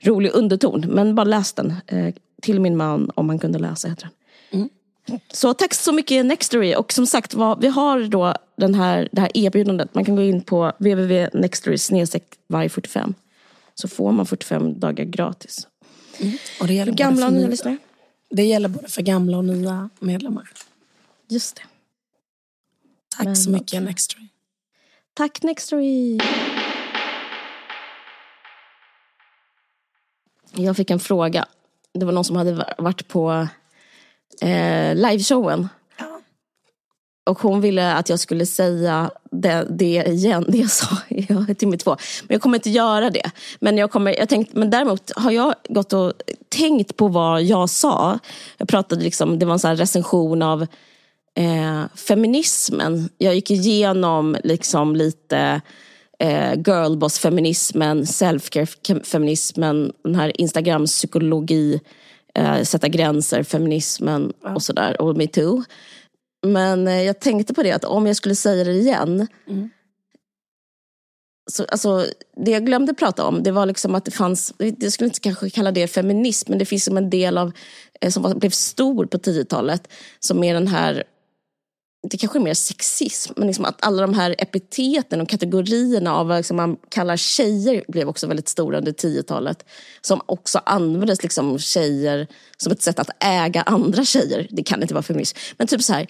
rolig underton. Men bara läs den. Eh, till min man om han kunde läsa heter den. Mm. Så tack så mycket Nextory. Och som sagt, vad, vi har då den här, det här erbjudandet. Man kan gå in på www.nextory varje 45. Så får man 45 dagar gratis. Mm. Och det gäller gamla och nya lyssnare. Det gäller både för gamla och nya medlemmar. Just det. Tack Men, så mycket Nextory. Tack Nextory. Jag fick en fråga. Det var någon som hade varit på eh, liveshowen. Och hon ville att jag skulle säga det, det igen, det jag sa i timme två. Men jag kommer inte göra det. Men, jag kommer, jag tänkt, men däremot har jag gått och tänkt på vad jag sa. Jag pratade liksom, det var en sån recension av eh, feminismen. Jag gick igenom liksom lite eh, girlboss-feminismen, self-care-feminismen, den här Instagram-psykologi, eh, sätta gränser, feminismen och sådär, och metoo. Men eh, jag tänkte på det att om jag skulle säga det igen mm. Så, alltså, det jag glömde prata om det var liksom att det fanns, jag skulle inte kanske kalla det feminism, men det finns som en del av eh, som blev stor på 10-talet som är den här det kanske är mer sexism, men liksom att alla de här epiteten och kategorierna av vad liksom man kallar tjejer blev också väldigt stora under 10-talet. Som också användes liksom tjejer som ett sätt att äga andra tjejer. Det kan inte vara feminism. Men typ så här,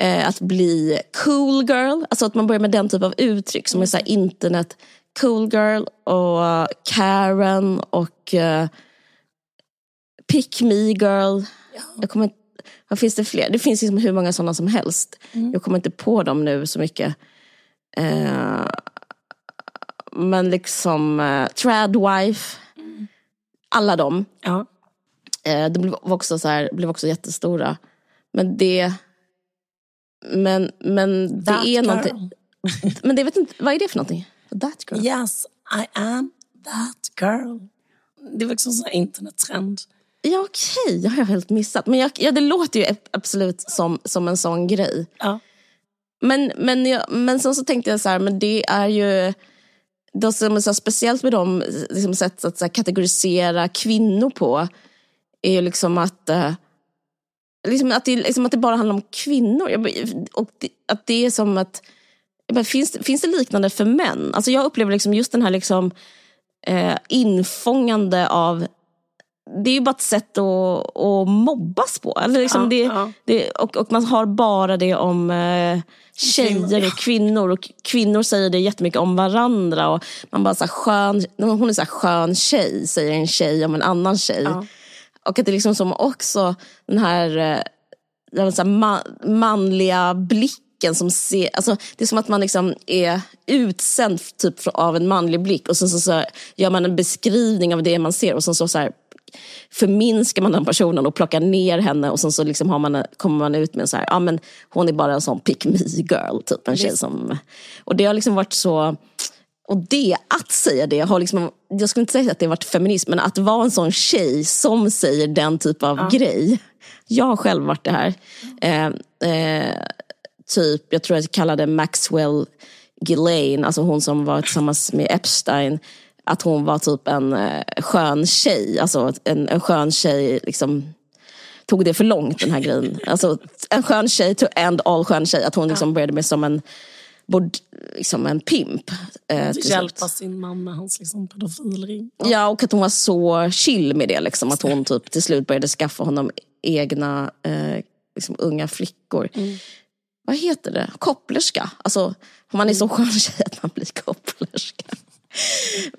eh, att bli cool girl, alltså att man börjar med den typ av uttryck som är så här, internet cool girl och Karen och uh, pick me girl. Ja. Jag kommer vad finns det fler? Det finns liksom hur många sådana som helst. Mm. Jag kommer inte på dem nu så mycket. Eh, men liksom eh, Tradwife. Mm. Alla dem. Ja. Eh, de blev också, så här, blev också jättestora. Men det... Men, men det är girl. någonting... Men det vet inte, vad är det för någonting? That girl? Yes, I am that girl. Det var liksom en internettrend. Ja okej, okay. det har jag helt missat. Men jag, ja, det låter ju absolut som, som en sån grej. Ja. Men, men, jag, men sen så tänkte jag så här, men det är ju det som är så speciellt med de liksom, sätt att så här, kategorisera kvinnor på är ju liksom att, uh, liksom att, det, liksom att det bara handlar om kvinnor. Och det, att det är som att, finns, finns det liknande för män? Alltså jag upplever liksom just den här liksom, eh, infångande av det är ju bara ett sätt att, att mobbas på. Eller liksom ja, det, ja. Det, och, och, man har bara det om eh, tjejer och kvinnor. Och kvinnor säger det jättemycket om varandra. Och man bara så här, skön, hon är så här, skön tjej, säger en tjej om en annan tjej. Ja. Och att det är liksom som också den här, eh, så här man, manliga blicken som ser, alltså, det är som att man liksom är utsänd typ av en manlig blick och sen så, så gör man en beskrivning av det man ser och sen så, så här, förminskar man den personen och plockar ner henne och sen så liksom har man, kommer man ut med en så här, ja men hon är bara en sån pick me girl, typ en tjej som... Och det har liksom varit så... Och det, att säga det har liksom, jag skulle inte säga att det varit feminism, men att vara en sån tjej som säger den typ av ja. grej. Jag har själv varit det här. Eh, eh, typ, jag tror jag kallade Maxwell Ghislaine, alltså hon som var tillsammans med Epstein, att hon var typ en eh, skön tjej. Alltså en, en skön tjej liksom tog det för långt den här grejen. Alltså en skön tjej to end all skön tjej. Att hon liksom började med som en bord, liksom en pimp. Eh, Hjälpa sin man med hans liksom, pedofilring. Ja. ja. och att hon var så chill med det. Liksom, att hon typ till slut började skaffa honom egna eh, liksom, unga flickor. Mm. Vad heter det? Kopplerska. Alltså, man är så mm. skön tjej att man blir kopplerska.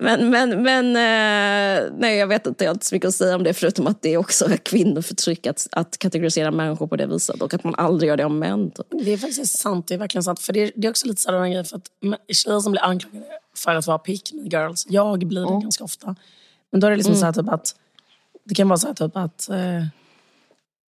Men, men, men eh, nej, jag vet inte, jag har inte så mycket att säga om det förutom att det är också kvinnoförtryck att, att kategorisera människor på det viset och att man aldrig gör det om män. Typ. Det är faktiskt sant, det är verkligen sant. För det är, det är också lite sådana grejer för att tjejer som blir anklagade för att vara pick me girls, jag blir det mm. ganska ofta. Men då är det liksom mm. så här typ att, det kan vara så här typ att eh,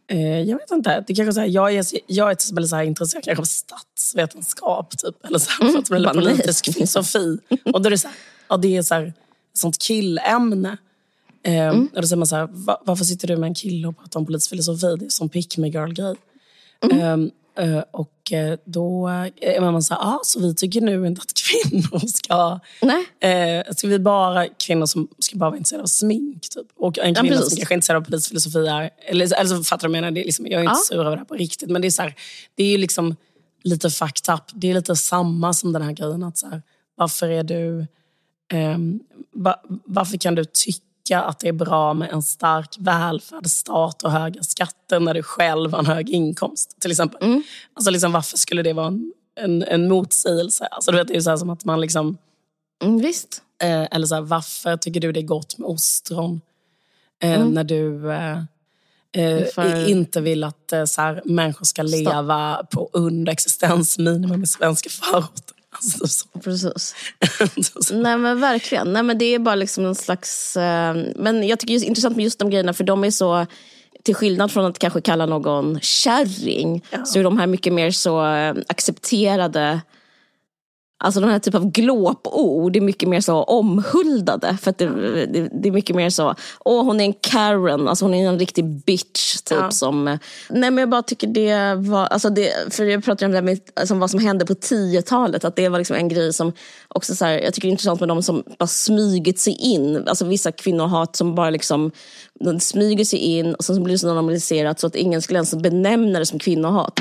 Eh, jag vet inte. Det kanske så här, jag är, jag är till exempel så här intresserad kanske av statsvetenskap. Typ, eller så här, för att Mm, eller politisk filosofi. Och då är det så här, ja, det är så här, sånt killämne. Eh, Mm. Och då säger man så här, Va, varför sitter du med en kille och pratar om politisk filosofi? Det är som pick me girl-grej. Mm. Eh, och eh, då är man så här, ah, så vi tycker nu inte att kvinnor ska... Nej. Eh, ska vi bara kvinnor som ska bara vara intresserade av smink? Typ. Och en kvinna precis. som kanske är intresserad av politisk filosofi är... Eller, eller så fattar du vad jag menar? Det är liksom, jag är inte Ja. sur över det här på riktigt. Men det är, så här, det är ju liksom lite fucked up. Det är lite samma som den här grejen. Att så här, varför är du... ehm, va, varför kan du tycka att det är bra med en stark välfärdsstat och höga skatter när du själv har en hög inkomst? Till exempel. Alltså liksom, varför skulle det vara en, en, en motsägelse? Alltså, du vet, det är ju så här som att man liksom... Mm, visst. Eh, eller så här, varför tycker du det är gott med ostron? Eh, När du eh, eh, För- inte vill att eh, så här, människor ska leva på under existensminimum i svenska förorter. Alltså, så. Precis. så. Nej men verkligen. Nej, men det är bara liksom en slags... Eh, men jag tycker det är intressant med just de grejerna för de är så... Till skillnad från att kanske kalla någon kärring så är de här mycket mer så eh, accepterade. Alltså den här typen av glåpord är mycket mer så omhuldade. För det, det, det är mycket mer så, åh hon är en Karen, alltså hon är en riktig bitch. Typ, Ja. som, nej men jag bara tycker det var, alltså det, för jag pratar om det här med alltså vad som hände på 10-talet. Att det var liksom en grej som också så här, jag tycker det är intressant med de som bara smugit sig in. Alltså vissa kvinnohat som bara liksom, de smyger sig in och sen blir det så normaliserat så att ingen skulle ens benämna det som kvinnohat.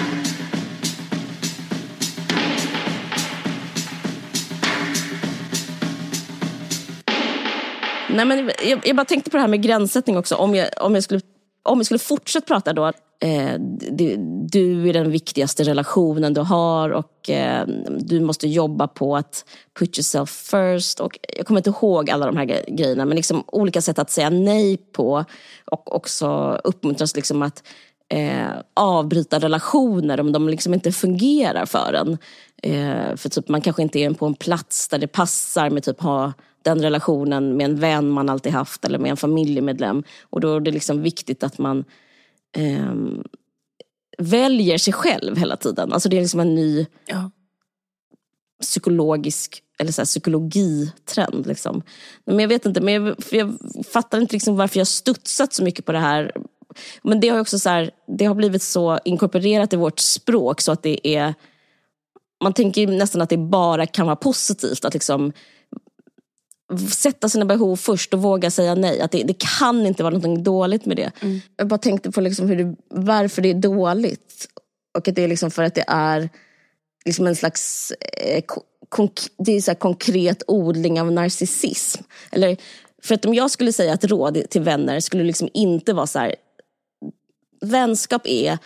Nej, men jag, jag bara tänkte på det här med gränssättning också. Om jag, om jag, skulle, om jag skulle fortsätta prata då. Eh, du, du är den viktigaste relationen du har och eh, du måste jobba på att put yourself first. Och jag kommer inte ihåg alla de här grejerna men liksom olika sätt att säga nej på och också uppmuntras liksom att eh, avbryta relationer om de liksom inte fungerar för en. Eh, för typ man kanske inte är på en plats där det passar med typ ha den relationen med en vän man alltid haft eller med en familjemedlem. Och då är det liksom viktigt att man ehm, väljer sig själv hela tiden. Alltså det är liksom en ny Ja. psykologisk eller så här, psykologitrend. Liksom. Men jag vet inte, men jag, jag fattar inte liksom varför jag studsat så mycket på det här. Men det har också så här, det har blivit så inkorporerat i vårt språk så att det är man tänker nästan att det bara kan vara positivt att liksom sätta sina behov först och våga säga nej. Att det, det kan inte vara något dåligt med det. Jag bara tänkte på liksom hur det, varför det är dåligt. Och att det är liksom för att det är liksom en slags eh, det är så konkret odling av narcissism. Eller, för att om jag skulle säga ett råd till vänner skulle det liksom inte vara så här. Vänskap är,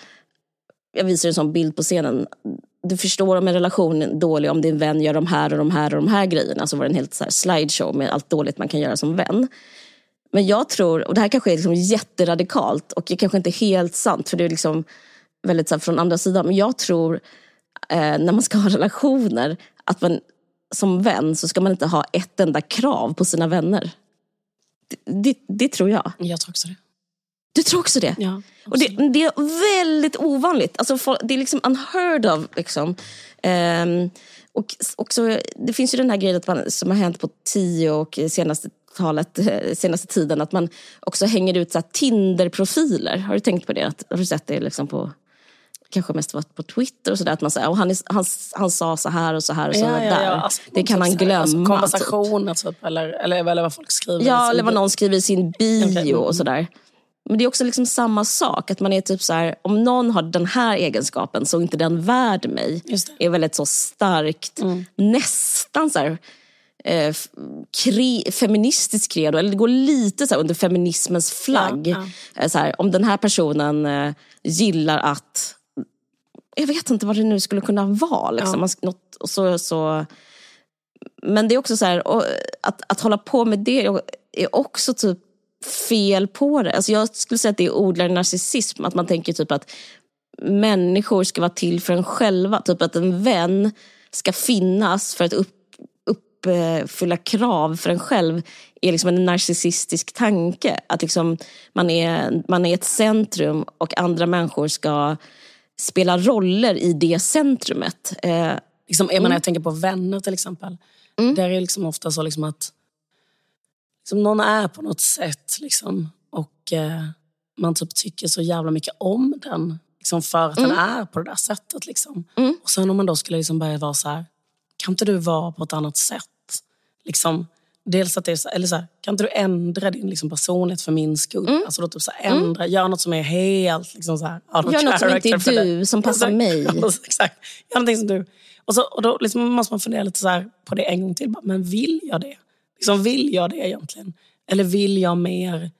jag visar en sån bild på scenen. Du förstår om en relation är dålig om din vän gör de här och de här och de här grejerna. Så var det en helt så här slideshow med allt dåligt man kan göra som vän. Men jag tror, och det här kanske är liksom jätteradikalt och det kanske inte är helt sant för det är liksom väldigt så här, från andra sidan. Men jag tror eh, när man ska ha relationer att man som vän så ska man inte ha ett enda krav på sina vänner. Det, det, det tror jag. Jag tror också det. Du tror också det? Ja, Och det, det är väldigt ovanligt. Alltså, det är liksom unheard of. Liksom. Ehm, och också, det finns ju den här grejen att man, som har hänt på tio och senaste talet, eh, senaste tiden, att man också hänger ut så Tinder-profiler. Har du tänkt på det? Att, har du sett det liksom på, kanske mest varit på Twitter och sådär, att man säger, han, är, han, han sa så här och så här och så Ja, här. ja, där. ja. Alltså, det kan han typ så här, glömma. Alltså, typ. konversationer typ, eller, eller, eller vad folk skriver. Ja, eller vad någon skriver i sin bio Okej, mm. och sådär. Men det är också liksom samma sak. Att man är typ så här, om någon har den här egenskapen så är inte den värd mig. Det. Mm. är väldigt så starkt, nästan så här, eh, kre, feministiskt credo. Eller det går lite så under feminismens flagg. Ja, Eh, Så här, om den här personen eh, gillar att jag vet inte vad det nu skulle kunna vara. Liksom. Ja. Något, och så, så, men det är också så här, och, att, att hålla på med det är också typ fel på det. Alltså jag skulle säga att det odlar narcissism. Att man tänker typ att människor ska vara till för en själva. Typ att en vän ska finnas för att upp, upp, uppfylla krav för en själv är liksom en narcissistisk tanke. Att liksom man, är, man är ett centrum och andra människor ska spela roller i det centrumet. Eh, Liksom, jag, menar, jag tänker på vänner till exempel. Där är det liksom ofta så liksom att liksom någon är på något sätt liksom, och eh, man typ tycker så jävla mycket om den. Liksom för att den är på det där sättet. Liksom. Och sen om man då skulle liksom börja vara så här, kan inte du vara på ett annat sätt? Liksom, dels att det är eller så här, kan inte du ändra din liksom, personlighet för min skull? Alltså då typ så här, ändra, gör något som är helt liksom, så här, Gör något som inte är du, som passar Exakt. mig. Exakt. Gör någonting som du. Och, så, och då liksom måste man fundera lite så på det en gång till. Bara, Men vill jag det? Liksom, vill jag det egentligen? Eller vill jag mer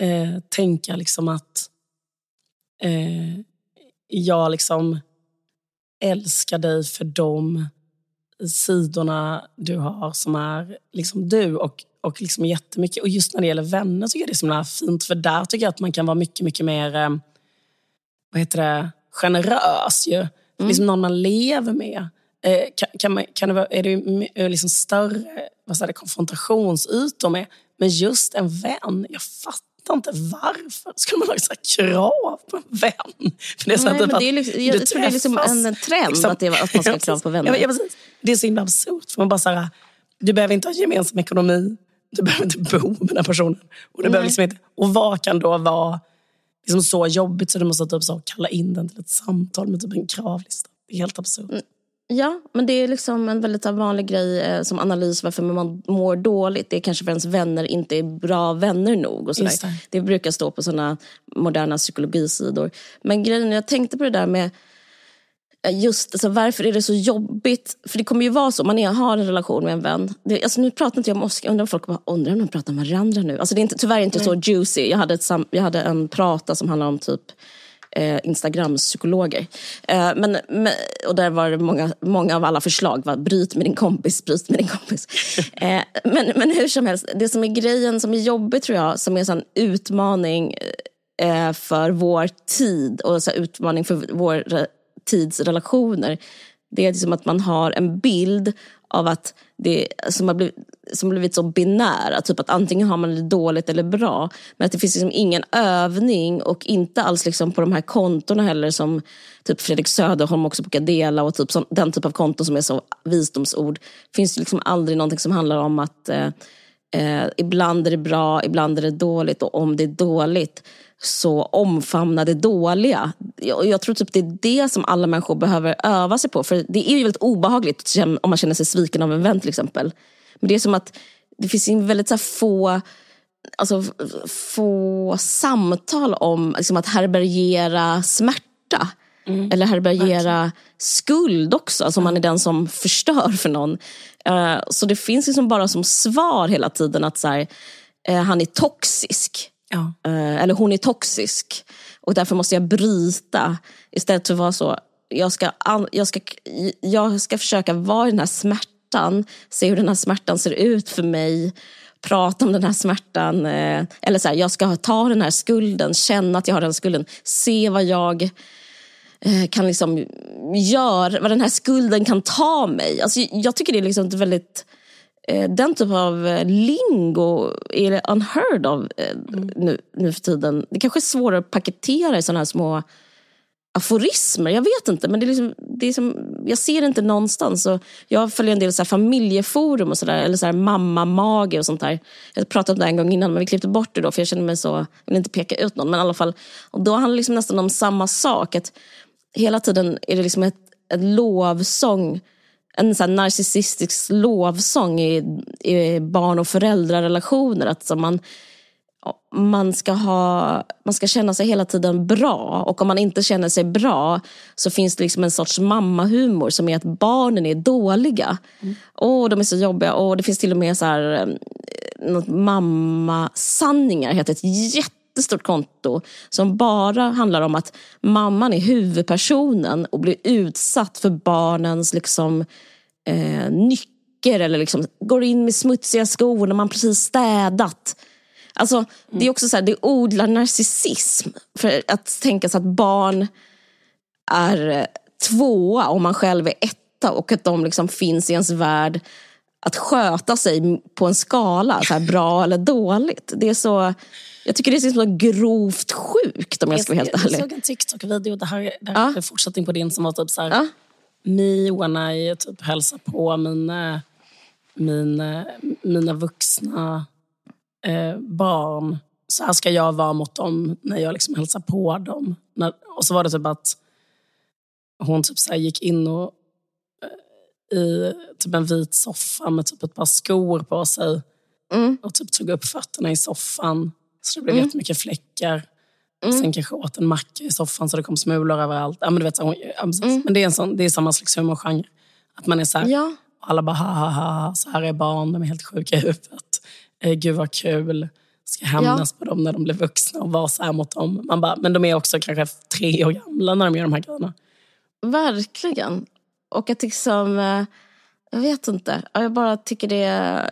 eh, tänka liksom att eh, jag liksom älskar dig för de sidorna du har som är liksom du och, och liksom jättemycket. Och just när det gäller vänner tycker jag det är så himla fint för där tycker jag att man kan vara mycket, mycket mer eh, vad heter det, generös ju. För Liksom någon man lever med. Eh, kan, kan, man, kan det vara, är det liksom större vad säger det, konfrontationsytor med. Men just en vän, jag fattar inte varför. Skulle man ha så krav på en vän? För det är så Nej, att men det är liksom, jag tror det är liksom träffas, en trend liksom. att, det, att man ska ha krav på vänner. Ja, precis. Det är så himla absurt. För man bara så här, du behöver inte ha gemensam ekonomi. Du behöver inte bo med den personen. Och, du behöver liksom inte, och vad kan då vara liksom så jobbigt så du måste typ så kalla in den till ett samtal med typ en kravlista? Det är helt absurt. Ja, men det är liksom en väldigt vanlig grej eh, som analys varför man mår dåligt. Det är kanske för ens vänner inte är bra vänner nog. Och sådär. Det. det. brukar stå på såna moderna psykologisidor. Men grejen, jag tänkte på det där med eh, just alltså, varför är det så jobbigt? För det kommer ju vara så, man är, har en relation med en vän. Det, alltså, nu pratar inte jag om Oscar, undrar om folk bara, undrar om de pratar om varandra nu? Alltså, det är inte, tyvärr inte så juicy. Jag hade, ett jag hade en prata som handlade om typ eh, Instagram-psykologer. Eh, men, men, och där var det många, många av alla förslag var bryt med din kompis, bryt med din kompis. Eh, men, men hur som helst, det som är grejen som är jobbigt tror jag, som är en utmaning eh, för vår tid och så utmaning för vår re- tids relationer. Det är liksom att man har en bild av att det som har blivit, som blivit så binära. Typ att antingen har man det dåligt eller bra. Men att det finns liksom ingen övning och inte alls liksom på de här kontona heller som typ Fredrik Söderholm också brukar dela och typ som, den typ av konton som är så visdomsord. Finns det liksom aldrig någonting som handlar om att eh, Eh, ibland är det bra, ibland är det dåligt och om det är dåligt så omfamna det dåliga. Jag, jag tror typ det är det som alla människor behöver öva sig på. För det är ju väldigt obehagligt om man känner sig sviken av en vän till exempel. Men det är som att det finns väldigt så få alltså, få samtal om liksom, att härbärgera smärta. Eller härbärgera skuld också, alltså om man är den som förstör för någon. Eh, så det finns liksom bara som svar hela tiden att så här, eh, han är toxisk. Ja. Eh, eller hon är toxisk. Och därför måste jag bryta. Istället för att vara så, jag ska, jag ska, jag ska försöka vara i den här smärtan. Se hur den här smärtan ser ut för mig. Prata om den här smärtan. eh, Eller så här, jag ska ta den här skulden, känna att jag har den skulden. Se vad jag eh, kan liksom göra, vad den här skulden kan ta mig. Alltså, jag tycker det är liksom ett väldigt eh, den typ av lingo är unheard of eh, nu, nu för tiden. Det kanske är svårare att paketera i sådana här små aforismer. Jag vet inte, men det är liksom, det är som, jag ser det inte någonstans. Och jag följer en del så här familjeforum och sådär, eller så här mamma-mage och sånt där. Jag pratade om det en gång innan, men vi klippte bort det då, för jag kände mig så, jag vill inte peka ut någon, men i alla fall. Och då handlar det liksom nästan om samma sak. Att hela tiden är det liksom ett, ett lovsång en så här narcissistisk lovsång i, i barn och föräldrarelationer. Att så man, man, ska ha, man ska känna sig hela tiden bra. Och om man inte känner sig bra så finns det liksom en sorts mammahumor som är att barnen är dåliga. Åh, de är så jobbiga. Och det finns till och med så här, eh, något mammasanningar, heter ett jättestort konto som bara handlar om att mamman är huvudpersonen och blir utsatt för barnens liksom, eh, nycker eller liksom går in med smutsiga skor när man precis städat. Alltså, Det är också så här, det odlar narcissism. För att tänka sig att barn är eh, tvåa och man själv är etta och att de liksom finns i ens värld. att sköta sig på en skala, så här, bra eller dåligt. Det är så, jag tycker det är så grovt sjukt om jag ska vara helt ärlig. Jag såg en TikTok-video, det här, det här Ja. är fortsättning på din som var typ så här, Ja. me when I typ hälsar på mina, mina, mina vuxna eh, barn. Så här ska jag vara mot dem när jag liksom hälsar på dem. När, och så var det typ att hon typ så gick in och eh, i typ en vit soffa med typ ett par skor på sig Mm. och typ tog upp fötterna i soffan. Så det blev Mm. jättemycket fläckar. Sen kanske åt en macka i soffan så det kom smulor överallt. Ja, men du vet, så. Mm. men det är, en sån, det är samma slags humorgenre. Att man är så här, Ja. alla bara ha, ha, ha, så här är barn, de är helt sjuka i huvudet. Eh, gud vad kul. Ska hämnas på dem när de blir vuxna och vara så här mot dem. Man bara, men de är också kanske tre år gamla när de gör de här grejerna. Verkligen. Och att liksom, eh, jag vet inte, Ja, jag bara tycker det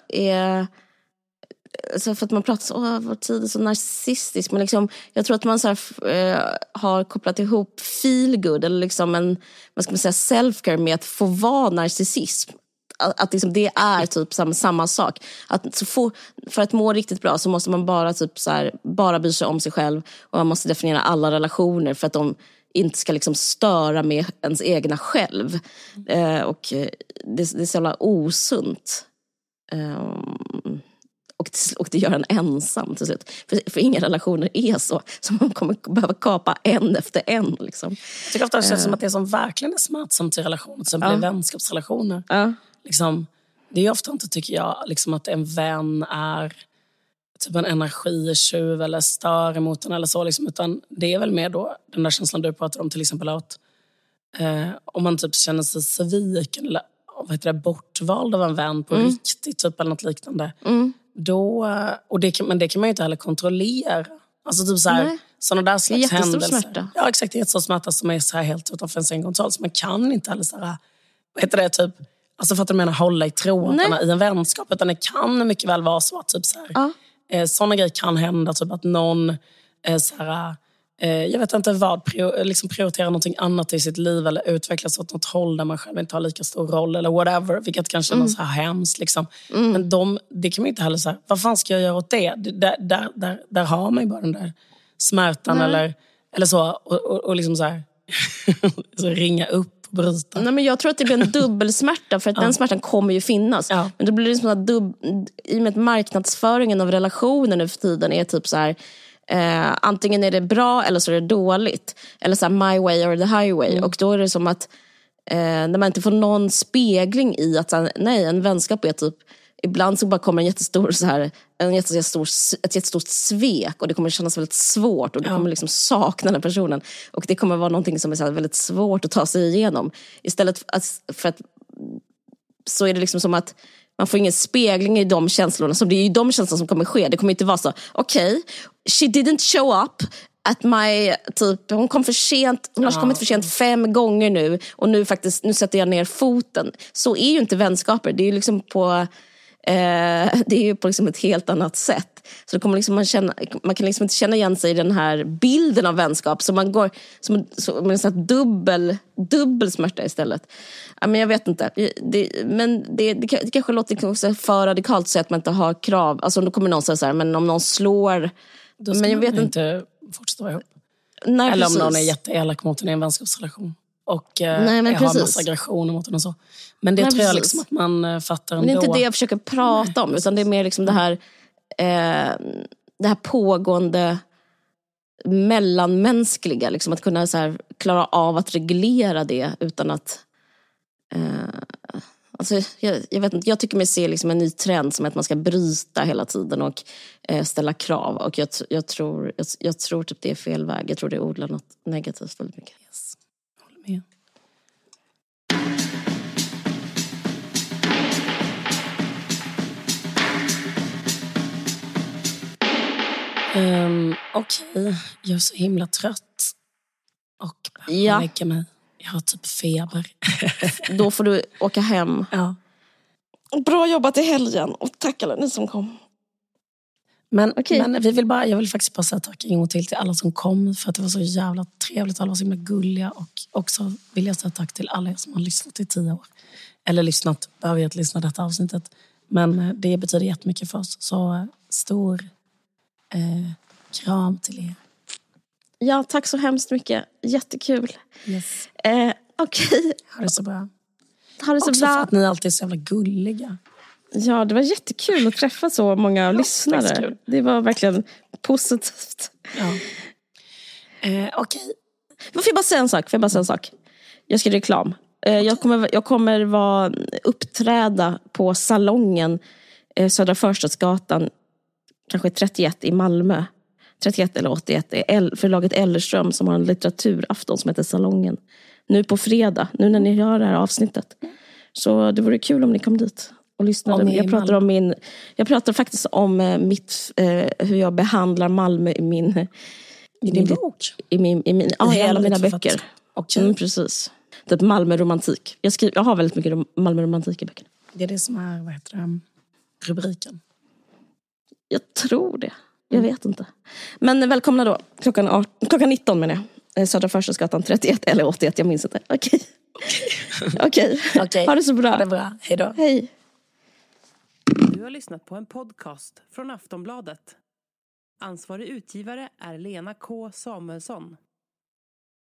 är... Så för att man pratar så, åh, vår tid är så narcissistisk. Men liksom, jag tror att man så här, eh, har kopplat ihop feel good eller liksom en vad ska man säga, self-care med att få vara narcissism. Att, att liksom det är typ samma, samma sak. Att så få, för att må riktigt bra så måste man bara, typ så här, bara bry sig om sig själv. Och man måste definiera alla relationer för att de inte ska liksom störa med ens egna själv. Eh, och eh, det, det är så jävla osunt. Ehm, och, till- och det gör en ensam till slut. För, för inga relationer är så. Så man kommer behöva kapa en efter en. Liksom. Jag tycker ofta det känns som att det som verkligen är smärtsamt i relationer, till exempel i vänskapsrelationer. Ja. Liksom, det är ofta inte, tycker jag, liksom att en vän är typ en energitjuv eller stör emot en eller så. Liksom, utan det är väl mer då den där känslan du pratar om, till exempel att eh, om man typ känner sig sviken eller vad heter det, bortvald av en vän på riktigt, typ, eller något liknande. Då, eh, och det kan, men det kan man ju inte heller kontrollera. Alltså typ så här, såna där slags jättestor händelser. smärta. Ja, exakt. Det är jättestor smärta som är så här helt utanför ens egen kontroll. Så man kan inte heller så här, vad heter det, typ, alltså för att du menar hålla i trådarna Nej. i en vänskap. Utan det kan mycket väl vara så att typ så här, Ja. eh, sådana grejer kan hända. Typ att någon eh, så här, eh, jag vet inte vad, liksom prioriterar någonting annat i sitt liv eller utvecklas åt något håll där man själv inte har lika stor roll eller whatever. Vilket kan kännas så här hemskt. Liksom. Men de, det kan man inte heller säga, vad fan ska jag göra åt det? Där, där, där, där har man ju bara den där smärtan eller, eller så. Och, och, och liksom så här, så ringa upp bryta. Nej, men jag tror att det blir en dubbelsmärta för att den smärtan kommer ju finnas. Ja. Men då blir det som att dubb, i och med att marknadsföringen av relationer nu för tiden är typ så här eh, antingen är det bra eller så är det dåligt. Eller så här, my way or the highway. Och då är det som att eh, när man inte får någon spegling i att så här, nej, en vänskap är typ Ibland så bara kommer en jättestor, så här, en jättestor, ett jättestort svek och det kommer kännas väldigt svårt och du kommer liksom sakna den personen. Och det kommer vara någonting som är så väldigt svårt att ta sig igenom. Istället för att, för att så är det liksom som att man får ingen spegling i de känslorna. Så det är ju de känslorna som kommer ske. Det kommer inte vara så, okej, she didn't show up at my, typ, hon kom för sent, hon har kommit för sent fem gånger nu och nu faktiskt, nu sätter jag ner foten. Så är ju inte vänskaper, det är ju liksom på Eh, det är ju på liksom ett helt annat sätt. Så kommer liksom man, känna, man kan liksom inte känna igen sig i den här bilden av vänskap. Så man går som, som en sån dubbel, dubbel smärta istället. Ja, men jag vet inte. Det, men det, det, det kanske låter liksom också för radikalt att säga att man inte har krav. Alltså om då kommer någon säga så här, men om någon slår... Då ska men jag man vet inte. fortsätta vara ihop. Nej, Eller om precis. någon är jätteelak mot en i en vänskapsrelation. Och eh, Nej, men har massa aggressioner mot en och så. Men det Nej, tror jag precis. liksom att man eh, fattar Men det är ändå. inte det jag försöker prata om, utan det är mer liksom det här, eh, det här pågående mellanmänskliga. Liksom att kunna så här, klara av att reglera det utan att... Eh, alltså, jag, jag, vet inte, jag tycker mig se liksom en ny trend som att man ska bryta hela tiden och eh, ställa krav. Och jag, jag, tror, jag, jag tror typ det är fel väg. Jag tror det odlar något negativt väldigt mycket. Um, Okej, jag är så himla trött. Och behöver Ja. lägga mig. Jag har typ feber. Då får du åka hem. ja. Bra jobbat i helgen och tack alla ni som kom. Men, Okej. men vi vill bara, jag vill faktiskt bara säga tack en gång till till alla som kom för att det var så jävla trevligt. Alla var så himla gulliga. Och också vill jag säga tack till alla er som har lyssnat i tio år. eller lyssnat, börjat lyssna detta avsnittet. Men eh, det betyder jättemycket för oss. Så eh, stor eh, kram till er. Ja, tack så hemskt mycket. Jättekul. Yes. Eh, Okej, Ha det så bra. ha det så Också för bra. att ni alltid är så jävla gulliga. Ja, det var jättekul att träffa så många lyssnare. kul. Det var verkligen positivt. Ja. Eh, Okej. Får jag bara säga en sak? Får jag bara säga en sak? Jag ska reklam. Eh, Jag kommer, jag kommer vara, uppträda på Salongen, eh, Södra Förstadsgatan, kanske 31 i Malmö. 31 eller 81. Det är förlaget Ellerström som har en litteraturafton som heter Salongen. Nu på fredag, nu när ni gör det här avsnittet. Så det vore kul om ni kom dit och lyssnade. Jag pratar, om min, jag pratar faktiskt om eh, mitt, eh, hur jag behandlar Malmö i min... I din bok? I, min, i, min, ja, i alla mina böcker. Okej. Mm, precis. Det är Malmö-romantik. Jag, skriver, jag har väldigt mycket rom- Malmö-romantik i böckerna. Det är det som är vad heter det, rubriken. Jag tror det. Jag vet inte. Men välkomna då. Klockan, 18, klockan 19 menar jag. Eh, Södra Förstadsgatan 31 eller 81, jag minns inte. Okej. Okej. Okej. Ha det så bra. Ha det bra. Hej då. Hej. Du har lyssnat på en podcast från Aftonbladet. Ansvarig utgivare är Lena K Samuelsson.